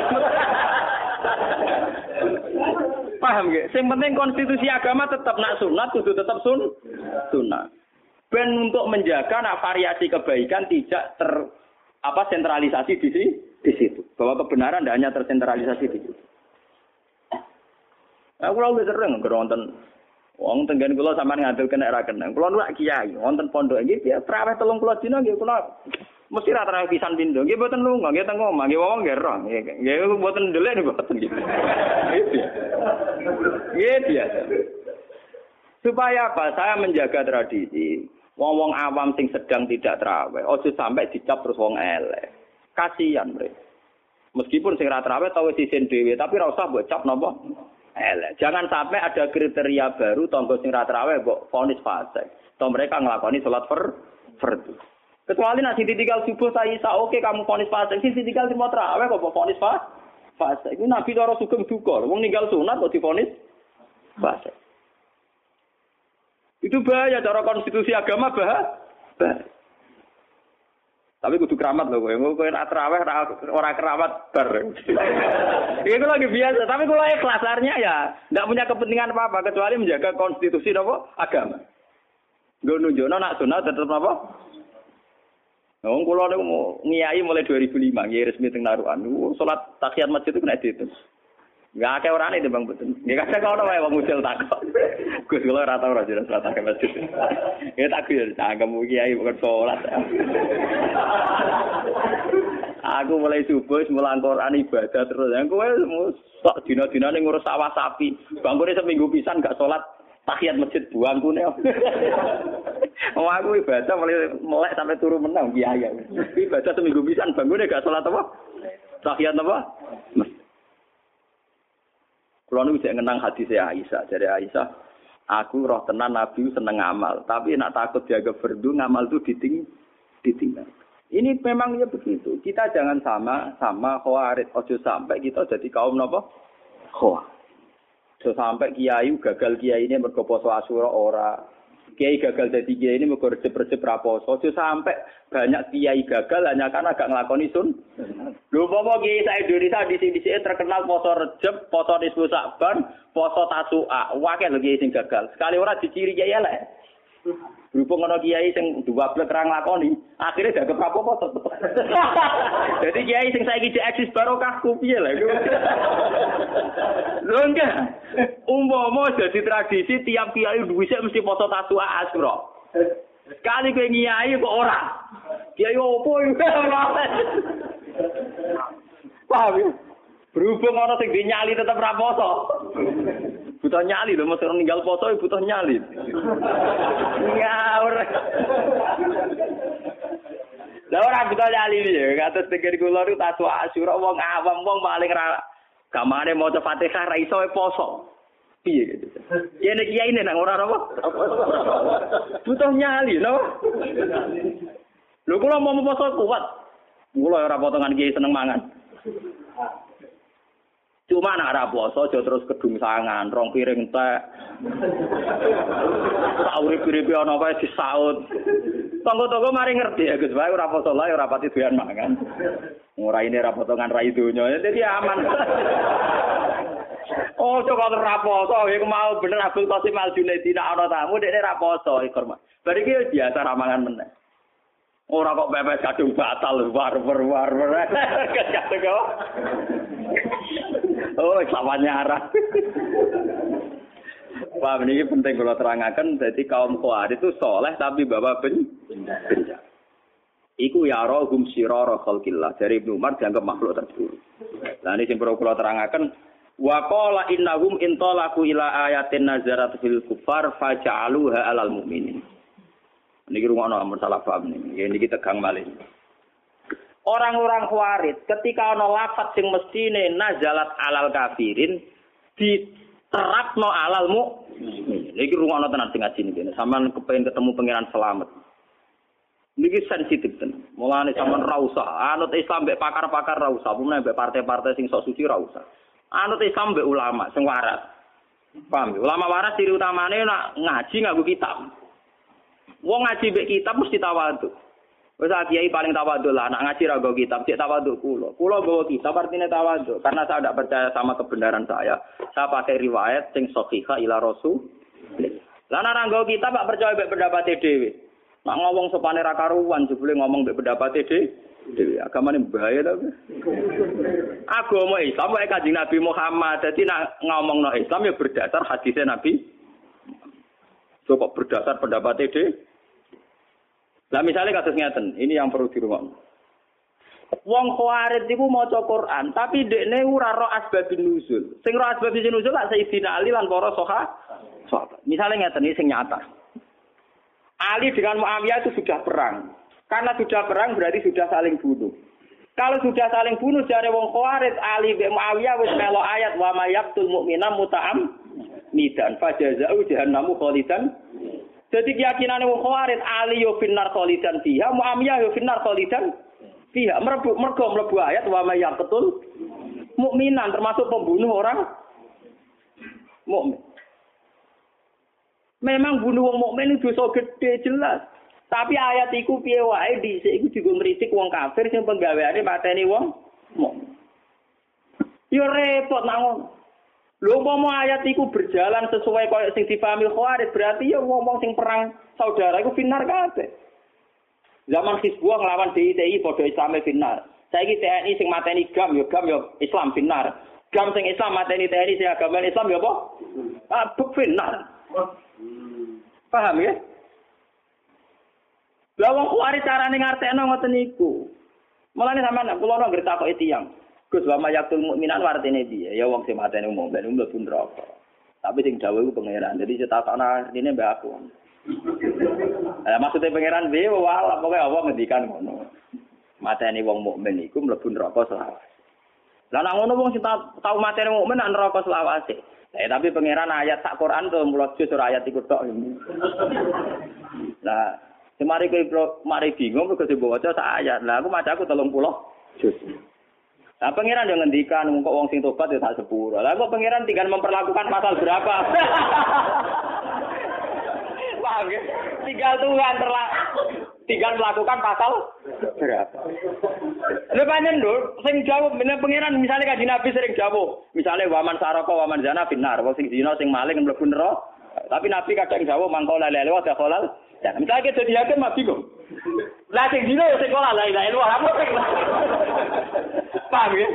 Paham gak? Sing penting konstitusi agama tetap nak sunat kudu tetap sun sunat. Ben untuk menjaga nak variasi kebaikan tidak ter apa sentralisasi di sini di situ. Bahwa kebenaran tidak hanya tersentralisasi di situ. Aku lalu sering keronten Wong tenggen kula sampean ngadil kena ra kena. Kula nu kiai, wonten pondok iki ya traweh 30 dina nggih kula mesti ra traweh pisan pindho. Nggih mboten lunga, nggih teng omah, nggih wong nggih roh. Nggih mboten ndelek mboten gitu. Nggih biasa. Supaya apa? Saya menjaga tradisi. Wong-wong awam sing sedang tidak traweh, ojo sampai dicap terus wong elek. Kasihan mereka. Meskipun sing ra traweh tau sisin dhewe, tapi ora usah mbok cap napa elek. Jangan sampai ada kriteria baru tonggo sing ra traweh mbok vonis fase. Toh mereka ngelakoni sholat fer fardu. Kecuali nanti ditinggal subuh saya isa oke kamu vonis fase. Sing ditinggal semua traweh kok mbok vonis fase. Ini nabi cara sugeng duka. Wong ninggal sunat kok divonis fase. Itu bahaya cara konstitusi agama bah. bah. Tapi kudu keramat loh, gue gue atraweh orang keramat ber. Itu lagi biasa. Tapi kalau ikhlas artinya ya, tidak punya kepentingan apa apa kecuali menjaga konstitusi nopo agama. Gue nunjukno nak sunat tetap apa? Wong kula niku ngiyai mulai 2005, nggih resmi teng Narukan. Salat tahiyat masjid itu kena dihitung. Enggak akeh orane timbang betul. Nggih kadang ono wae wong usil takok. Gus kula ora tau ora jelas ora tak masjid. Ya tak yo cangkem kiai bukan salat. Aku mulai subuh mulang Quran ibadah terus. Yang kowe sok dina-dinane ngurus sawah sapi. Bangkune seminggu pisan gak salat tahiyat masjid buangku nih. Oh aku ibadah mulai melek sampai turu menang kiai. Ibadah seminggu pisan bangkune gak salat apa? Tahiyat apa? Kulo niku cek ngenang hadis Aisyah, dari Aisyah, aku roh tenan Nabi seneng ngamal, tapi nak takut jaga berdu ngamal itu diting ditinggal. Ini memang ya begitu. Kita jangan sama sama khawarid. Ojo sampai kita jadi kaum nopo khawarid. Ojo sampai kiai gagal kiai ini mergo poso Asyura ora. Kiai gagal jadi kiai ini mergo recep-recep raposo. Ojo sampai banyak kiai gagal hanya karena gak ngelakoni sun. Lho apa kiai saya Indonesia di sini sini terkenal poso recep, poso nisfu sakban, poso tasu'a. Wakil kiai sing gagal. Sekali ora diciri kiai elek. Berhubung ana kiai sing dua blek ra nglakoni, akhirnya gak apa-apa tetep. [LAUGHS] Jadi kiai sing saiki cek eksis barokah ku piye lha iku. Lho enggak. Umpama dadi tradisi tiap kiai duwe mesti poso tasu'a asura. Sekali kowe ngiyai kok ora. Kiai opo [LAUGHS] Paham ya? Berhubung ana sing dinyali tetep ra poso. Butuh nyali lho, mesti ninggal poso butuh nyali. Ngawur. Lah ora butuh nyali ya, kados teger kula niku tasu asyura wong awam wong paling ra gamane maca Fatihah ra iso poso. Piye gitu. Kiai ini nang ora apa? Butuh nyali? Lho kula mau poso kuat. Kula ora potongan kiai seneng mangan. Cuma nak ora poso aja terus kedung sangan, rong piring teh. Sauri piripi ana wae disaut. Tonggo-tonggo mari ngerti ya Gus, wae ora poso lah ora pati doyan mangan. Ora ini ora potongan rai donya, jadi aman. Oh, coba ora poso, iku mau bener Abdul Qasim Al Junaidi nak ana tamu dekne ra poso iku. Bari iki biasa ramangan meneh. Ora kok pepes kadung batal war war war. Kadung kok. Oh, sawanya arah. Paham ini penting kalau terangkan. Jadi kaum kuat itu soleh tapi bawa ben benja. Iku ya rohum siroro khalqillah. Dari Ibnu Umar dianggap makhluk terburuk. Nah ini perlu kalau terangkan. Wa qala innahum intolaku ila ayatin nazarat fil kufar faja'aluha alal mu'minin. Ini rumah no salah paham. Ini kita tegang malih. Orang-orang khawarid ketika ana lafat sing mestine nazalat alal kafirin diterapno alal mukmin. Iki rungono tenan sing ngaji niki. Sampeyan kepengin ketemu pangeran selamat. Niki sensitif tenan. Mulane sampean ra usah anut Islam mbek pakar-pakar ra usah, mbek partai-partai sing sok suci ra usah. Anut Islam mbek ulama sing waras. Paham? Ulama waras ciri utamane nak ngaji nganggo kitab. Wong ngaji mbek kitab mesti tawadhu. Wes kiai paling tawadhu lah, anak ngaji rago kitab, cek tawadhu kulo. Kulo bawa kitab artinya tawadhu, karena saya tidak percaya sama kebenaran saya. Saya pakai riwayat sing sahihah ila rasul. Lah nek nggo kitab gak percaya mbek pendapat dhewe. Nak ngomong sepane ra karuan jebule ngomong mbek pendapat dhewe. Agama ini bahaya tapi. Agama Islam wae kanjeng Nabi Muhammad. Jadi nak ngomong no Islam ya berdasar hadisnya Nabi. Coba berdasar pendapat dhewe. Lah misalnya kasus ngeten, ini yang perlu dirumah. Wong khawarid iku maca Quran, tapi dekne ora ro asbabun nuzul. Sing ro asbabun nuzul lak Sayyidina Ali lan para sahabat. Misalnya ngeten ini sing nyata. Ali dengan Muawiyah itu sudah perang. Karena sudah perang berarti sudah saling bunuh. Kalau sudah saling bunuh dari wong khawarid Ali bin Muawiyah wis melo ayat wa mayaqtul mu'mina muta'am nidan fajazau jahannamu khalidan jadi keyakinan wong Khawarij Ali yo finnar khalidan fiha, Muawiyah yo finnar khalidan fiha. Merbu mergo mlebu ayat wa may yaqtul mukminan termasuk pembunuh orang mukmin. Memang bunuh wong mukmin itu dosa gede jelas. Tapi ayat iku piye wae dhisik iku juga ngritik wong kafir sing penggaweane mateni wong mukmin. Yo repot nang ngono. Lho umpama ayat iku berjalan sesuai kaya sing dipahami Khawarij, berarti ya ngomong sing perang saudara iku finar kabeh. Zaman Hizbullah nglawan DITI padha Islame finar. Saiki TNI sing mateni GAM ya GAM ya Islam finar. Gam sing Islam mateni TNI sing agama Islam ya apa? Ah, benar. Paham ya? Lah wong kuwi carane ngartekno ngoten niku. Mulane sampean kula ora ngerti takoki tiyang. Gus wa mayatul mukminan artine piye? Ya wong sing mateni mukmin mlebu neraka. Tapi sing dawuh iku pangeran. Jadi cetakno artine mbak aku. Eh maksudnya pangeran piye wala pokoke Allah ngendikan ngono. Mateni wong mukmin iku mlebu neraka selawase. Lah nek ngono wong sing tau mateni mukmin nang neraka selawase. Eh tapi pangeran ayat sak Quran tuh mulut jus ayat iku tok. Lah Semari kowe mari bingung kok baca sak ayat. Lah aku maca aku 30 juz. Nah, pangeran yang ngendikan kok wong sing tobat ya tak sepuro. Lah kok pangeran tinggal memperlakukan pasal berapa? [LAUGHS] Paham ya? Tinggal Tuhan terla tinggal melakukan pasal berapa? Lha panjen lho, sing jawab bener pangeran misalnya kaji Nabi sering jawab. Misalnya waman saraka waman zina binar, wong sing zina sing maling mlebu neraka. Tapi Nabi kadang jawab mangkola lele wa dakhalal Ya, misalnya kita jadi mah bingung. Lah sing dino ya sing sekolah lah ilaha illallah. Paham ya?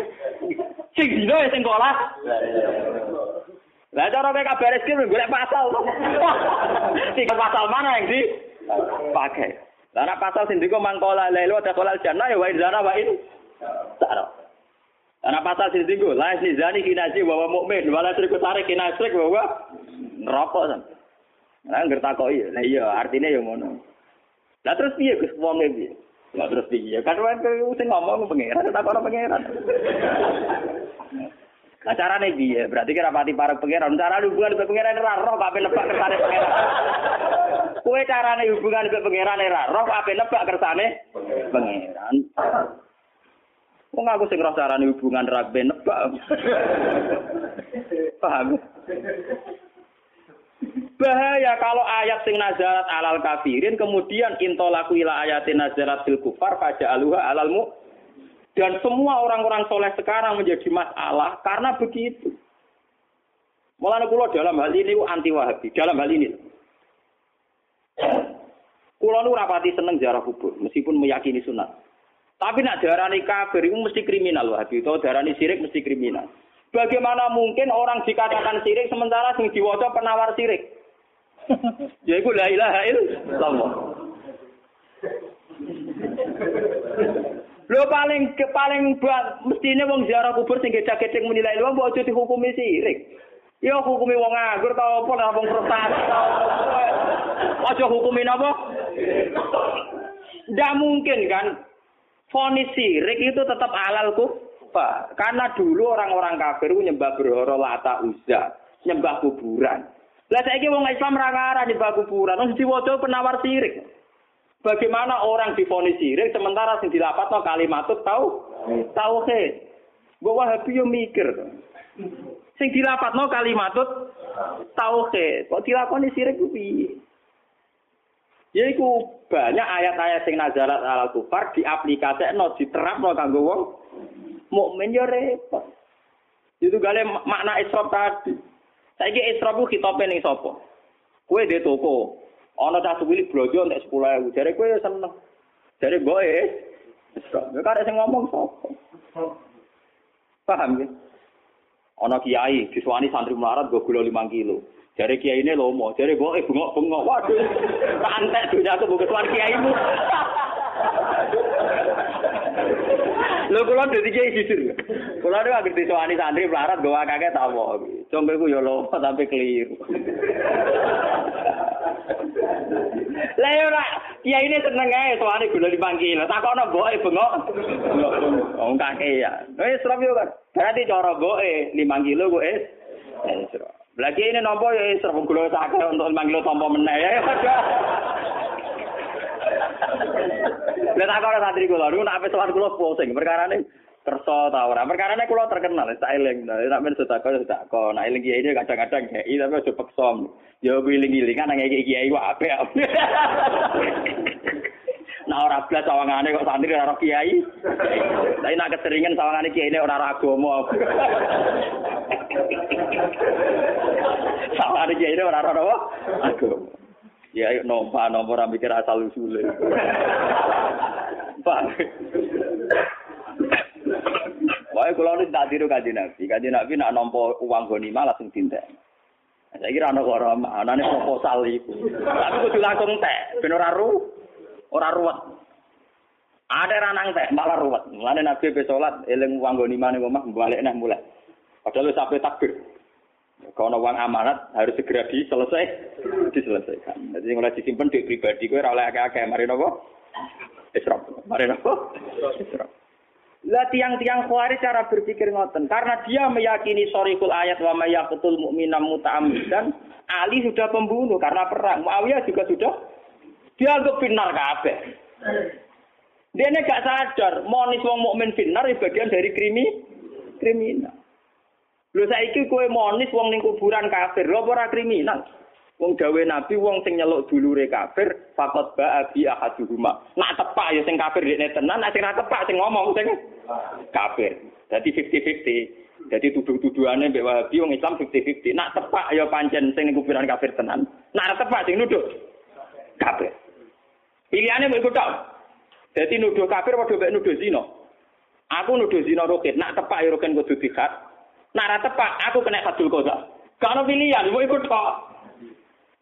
Sing dino ya sing sekolah. Lah cara kayak kabar rezeki golek pasal. Tiga pasal mana yang di pakai? Lah pasal sing mangkola la ilaha illallah jannah ya wa zana. Sara. Ana pasal sing diko la zani kinasi wa mukmin wala sriku tarik kinasrik wa neraka sampe. Lah ngerti kok iya. Lah iya, artinya ya ngono. Lah terus piye Gus wong piye? Lah terus piye? Kan wae sing ngomong pangeran tak ora pangeran. Lah carane piye? Berarti kira pati para pangeran. Cara hubungan dengan pangeran ora roh kabeh nebak kersane pangeran. Kowe carane hubungan dengan pangeran ora roh kabeh nebak kersane pangeran. Wong aku sing roh carane hubungan ra nebak. Paham? Bahaya kalau ayat sing nazarat alal kafirin kemudian intolaku ila ayatin nazarat bil kufar pada aluha alalmu dan semua orang-orang soleh sekarang menjadi masalah karena begitu. Mulane kula dalam hal ini anti wahabi dalam hal ini. Kula nu rapati seneng jarah kubur meskipun meyakini sunat. Tapi nak darani kafir itu mesti kriminal wahabi atau darani sirik mesti kriminal. Bagaimana mungkin orang dikatakan sirik sementara sing diwaca penawar sirik? [LAUGHS] ya iku la ilaha illallah. Lho paling ke paling mestine wong ziarah kubur sing gecek-gecek muni la ilaha mbok aja dihukumi sirik. Ya hukumi wong nganggur ta apa ta wong prestasi ta Aja hukumi napa? Ndak mungkin kan fonis sirik itu tetap halal Karena dulu orang-orang kafir nyembah berhala lata uzza, nyembah kuburan. Lah saiki wong Islam ra nyembah kuburan, wong diwaca penawar sirik. Bagaimana orang difonis sirik sementara sing dilapatno kalimat tahu tauhid. Mbok Wahabi yo mikir. Sing dilapatno kalimat tauhid. Kok dilakoni sirik ku piye? Yaiku banyak ayat-ayat sing nazarat ala kufar diaplikasekno diterapno kanggo wong mukmin yo repot. Itu gale makna isra tadi. Saiki Isra ku khitope ning sapa? Kowe dhe toko. Ana cah suwi blojo entek 10000. Jare kowe ya seneng. Jare mboke Isra. Ya karek sing ngomong sapa? Paham ya? Ana kiai disuwani santri melarat go gula 5 kilo. Jare kiai ini lomo, jare mboke bengok-bengok. Waduh. Antek dunya aku buka suan kiaimu. Lho kula dadi kiai jujur. Kula nek anggere disowani santri melarat gawa kakek apa. Jombe ku yo lomo tapi keliru. Lah yo ora kiai ini seneng ae sowane gula dipanggil. Takono mboke bengok. Wong kakek ya. Wis serap yo kan. Berarti cara mboke 5 kilo kok es. Lagi ini nopo ya serap gula sakit untuk 5 kilo tompo meneh ya. Lah tak ora santri kula niku nek sowan kula pusing perkarane kersa ta ora. Perkarane kula terkenal tak eling. Nek men sedekah sedekah. Nek eling kiai kadang-kadang kiai tapi aja peksa. Ya wiling-wiling kan nang kiai ku apik. [LAUGHS] Nah ora blas sawangane kok santri ora kiai. Tapi nak keseringan sawangane kiai ini ora agama. [LAUGHS] Sawangane kiai ini ora ora agama. Ya ayo nompa nomor ora mikir asal usule. Pak. Wae kula nu tak tiru kanjeng Nabi. Kanjeng Nabi nak nampa uang gonima langsung dintek. Saya kira anak orang anane proposal iku. Tapi kudu langsung tek, ben ora ru, ora ruwet. Ada ranang teh malah ruwet. Mulane Nabi be salat eling uang gonima ning omah balik nek mulai. Padahal sampai takbir. Kalau uang amanat harus segera diselesai, diselesaikan. Jadi mulai disimpan di pribadi, gue oleh akeh-akeh. Mari nopo? Israf. Mari nopo? Israf. Lah tiang-tiang khawarij cara berpikir ngoten karena dia meyakini sorikul ayat wa may yaqtul mu'mina muta'ammidan Ali sudah pembunuh karena perang Muawiyah juga sudah dianggap final kabeh. Dia ini gak sadar monis wong mukmin final bagian dari krimi kriminal. Lho saiki kowe monis wong ning kuburan kafir, lho ora kriminal. Wong gawe nabi wong sing nyeluk dulure kafir, fakot ba'a bi ahaduhuma. Nak tepak ya sing kafir dekne tenan, nak sing tepak sing ngomong sing kafir. Dadi 50-50. Jadi tuduh-tuduhane mbek Wahabi wong Islam 50-50. Nak tepak ya pancen sing kuburan kafir tenan. Nak tepak sing nuduh kafir. Pilihane mbek tok. Dadi nuduh kafir padha mbek nuduh zina. Aku nuduh zina roket, nak tepak ya roken kudu dikhat. Nak ra tepak aku kena hadul kosa. Gak ono pilihan, mau ikut kok.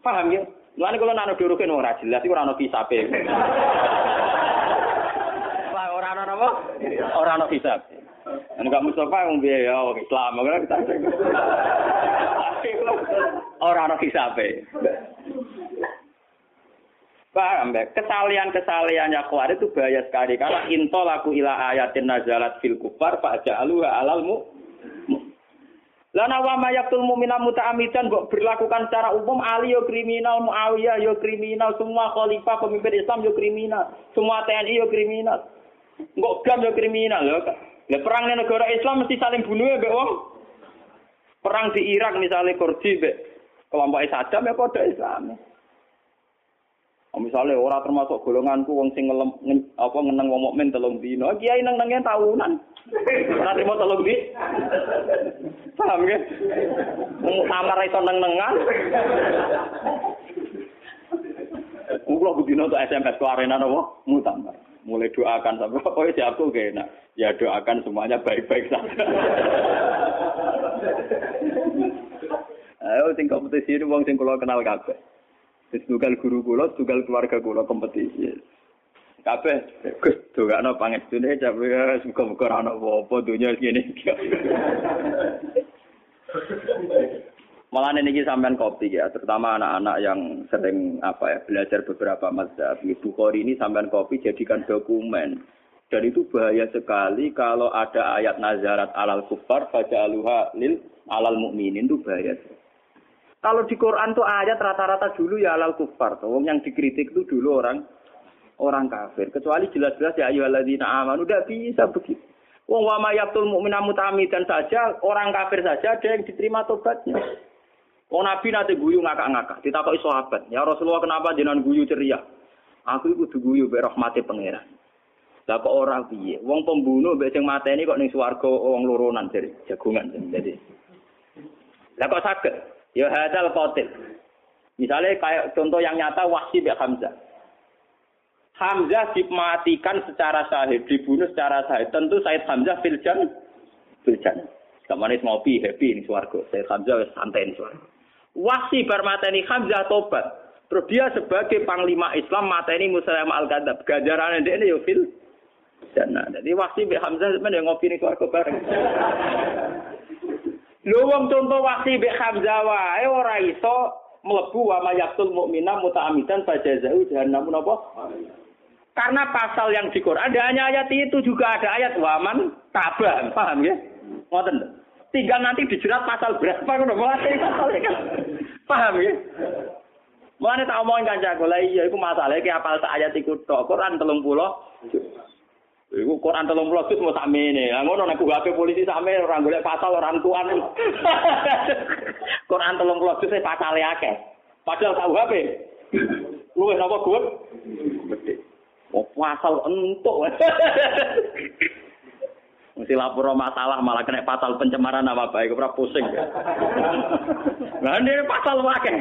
Paham ya? Mulane kalau nak nuduh rukin ora jelas iku ora ono hisabe. [LAUGHS] Lah ora ono apa? Ora ono hisab. Enggak Mustafa wong piye ya wong Islam ora kita. [LAUGHS] Ora ono hisabe. Paham ya? Kesalian-kesaliannya kuar itu bahaya sekali. Karena intolaku ila ayatin nazalat fil kufar fa'ja'aluha alal mu Lana wa mayaktul mu'mina muta'amidan kok berlakukan secara umum Ali yo kriminal, Muawiyah yo kriminal, semua khalifah pemimpin Islam yo kriminal, semua TNI yo kriminal. Kok gam yo kriminal lho. Lah perang di negara Islam mesti saling bunuh ya, wong. Perang di Irak misalnya Kurdi mbek kelompok Saddam ya kode Islam. Oh, misalnya orang termasuk golonganku wong sing ngelem apa ngeneng wong mukmin telung dino, kiai neng nengnya tahunan. Ora trimo telung di. Paham ya? Wong tamar iso neng nengan. Kulo bedino untuk SMS ke arena nopo mutamar. Mulai doakan sampai [LAUGHS] oh ya aku gak enak. Ya doakan semuanya baik-baik saja. [LAUGHS] Ayo sing kompetisi ini wong sing kula kenal kabeh. Tugal guru kula, tugal keluarga kula kompetisi. Kabeh Gus dongakno pangestune capek muga-muga ora ana apa-apa donya ngene. Malah niki sampean kopi ya, terutama anak-anak yang sering apa ya belajar beberapa mazhab. Bukhari ini sampean kopi jadikan dokumen. Dan itu bahaya sekali kalau ada ayat nazarat alal kufar baca aluha lil alal mukminin itu bahaya. Kalau di Quran tuh ayat rata-rata dulu ya alal kufar. Tuh. Yang dikritik itu dulu orang orang kafir. Kecuali jelas-jelas ya ayyuhalladzina amanu udah bisa begitu. Wong wa mayyatul mu'mina mutamidan saja, orang kafir saja ada yang diterima tobatnya. Wong Nabi nanti guyu ngakak-ngakak. Ditakoki sahabat, "Ya Rasulullah kenapa jenengan guyu ceria?" Aku iku kudu guyu be rahmate pangeran. Lah kok ora piye? Wong pembunuh mbek sing mateni kok ning swarga wong loronan jadi jagungan jadi. Lah kok saged? Ya hadal qatil. Misalnya kayak contoh yang nyata Wahsi bin Hamzah. Hamzah dimatikan secara sahih, dibunuh secara sahih. Tentu Said Hamzah filjan, filjan. Kemarin ngopi happy ini swarga. Said Hamzah santai ini swarga. Wahsi bar mateni Hamzah tobat. Terus dia sebagai panglima Islam mateni Musailam al-Kadzab. Gajaran dia ini yo fil jannah. Jadi Wahsi bin Hamzah sebenarnya ngopi ini swarga bareng. Lho wong contoh Wahsi bin Hamzah wae ora iso mlebu wa mayaqtul mukmina muta'amidan fajazau jahannam napa? Karena pasal yang di Quran ada hanya ayat itu juga ada ayat waman tabah, paham ya? Ngoten. Tinggal nanti dijerat pasal berapa ngono mulai pasal kan. Paham ya? Mulane tak omongin kancaku, lah iya iku masalah iki apal sak ayat iku tok. Quran 30. Iku Quran 30 juz mau sakmene. Lah ngono nek HP polisi sakmene ora golek pasal orang tuan. [LAUGHS] Quran 30 juz pasale akeh. Padahal KUHP luwih napa gue? Gede. Oh, pasal entuk. [LAUGHS] Mesti lapor masalah malah kena pasal pencemaran apa baik ora pusing. [LAUGHS] Nah ini pasal wakeh.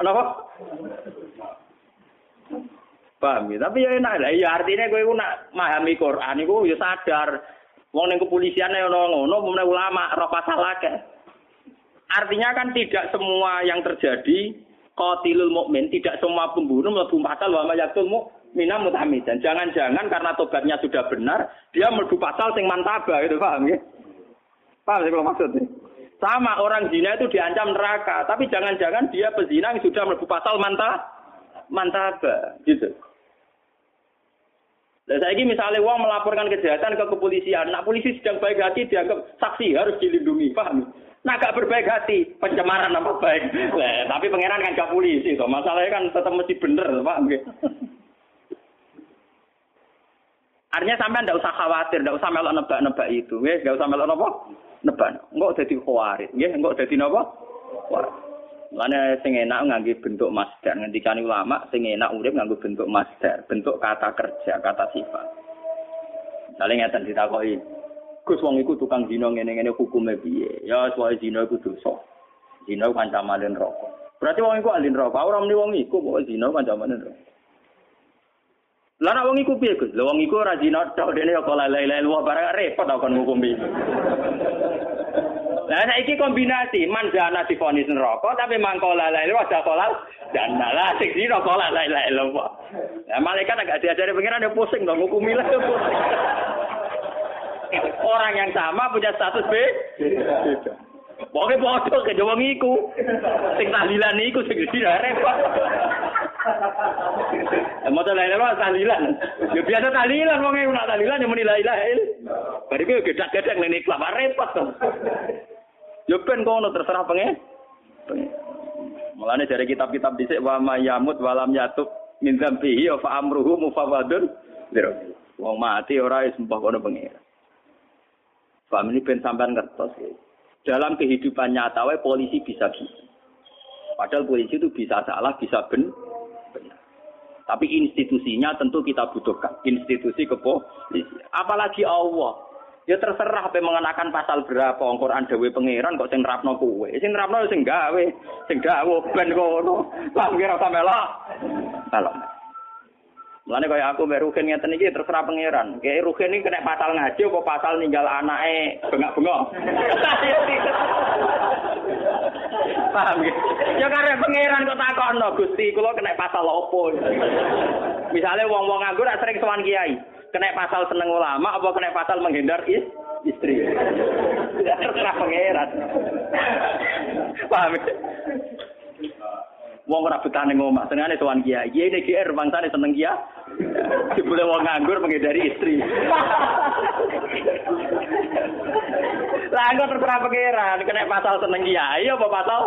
Napa? Paham ya? Tapi ya enak lah. Ya artinya gue nak memahami Quran itu ya sadar Wong ning kepolisian ono ngono, umumnya ulama roh pasal akeh. Artinya kan tidak semua yang terjadi qatilul mukmin, tidak semua pembunuh mlebu pasal wa mayatul mukmina mutamidan. Jangan-jangan karena tobatnya sudah benar, dia mlebu pasal sing mantaba gitu, paham ya? Paham sih kalau maksudnya? Sama orang zina itu diancam neraka, tapi jangan-jangan dia pezina yang sudah mlebu pasal manta mantaba gitu. Nah, saya ini misalnya uang melaporkan kejahatan ke kepolisian, nah polisi sedang baik hati dianggap saksi harus dilindungi, paham? Nah gak berbaik hati, pencemaran nama baik. Nah, tapi pangeran kan gak polisi, toh. masalahnya kan tetap mesti bener, paham? Artinya sampai ndak usah khawatir, ndak usah melok nebak-nebak itu, ya, nggak usah melok apa? Nebak, enggak jadi khawatir, ya, enggak jadi apa? Khawatir. Lane sing enak ngangge bentuk masdar. Ngendikane ulama sing enak urip nganggo bentuk masdar, bentuk kata kerja, kata sifat. Saling ngeten ditakoki. Gus wong iku tukang zina ngene-ngene hukume piye? Ya soal zina iku dosa. Zina kancamane neraka. Berarti wong iku ahli neraka. Ora muni wong iku kok zina kancamane neraka. Lah wong iku piye Gus? Lah wong iku ora zina tok dene kok la ilaha illallah barang repot kon hukum iki. Lah saiki kombinasi man jana difonis neraka tapi mangkola la ilaha kolal dan lah sing dina kola la ilaha illallah. Lah malaikat agak diajari pengiran dia pusing dong hukum lah. [LAUGHS] Orang yang sama punya status B. Pokoknya bodoh ke Jawa ngiku. Sing tahlilan iku sing dina repot. Mau la ilaha tahlilan. Ya biasa tahlilan wong nak tahlilan yang muni la ilaha illallah. Bariku gedak-gedak ning kelapa repot to. Yo ben kono terserah pengen. Mulane dari kitab-kitab dhisik wa mayamut walam yatub min dzambihi fa amruhu mufawadun Wong mati ora wis mbah kono pengen. Paham ini ben sampean ngertos ya. Dalam kehidupan nyata wae polisi bisa gitu. Padahal polisi itu bisa salah, bisa ben. Tapi institusinya tentu kita butuhkan. Institusi kepolisian. Apalagi Allah. Ya terserah apa mengenakan pasal berapa wong Quran dawuh pangeran kok sing nerapno kowe. Sing nerapno sing gawe, sing gawe ben kono. Lah kira sampelah. Kalau Mulane kaya aku mbek Ruhin ngeten iki terserah pangeran. Kayak Ruhin iki kena pasal ngaji apa pasal ninggal anake bengak-bengok. Paham ya? Ya karena pangeran kok takokno Gusti, kula kena pasal opo? Misalnya wong-wong nganggur sering sowan kiai, kena pasal seneng ulama apa kena pasal menghindar is istri. Terserah pangeran. Paham? Wong ora betah ning omah, senengane sowan kiai. Kiai nek GR bangsane seneng kiai. Dibule wong nganggur menghindari istri. Lah engko terserah pangeran, kena pasal seneng kiai apa pasal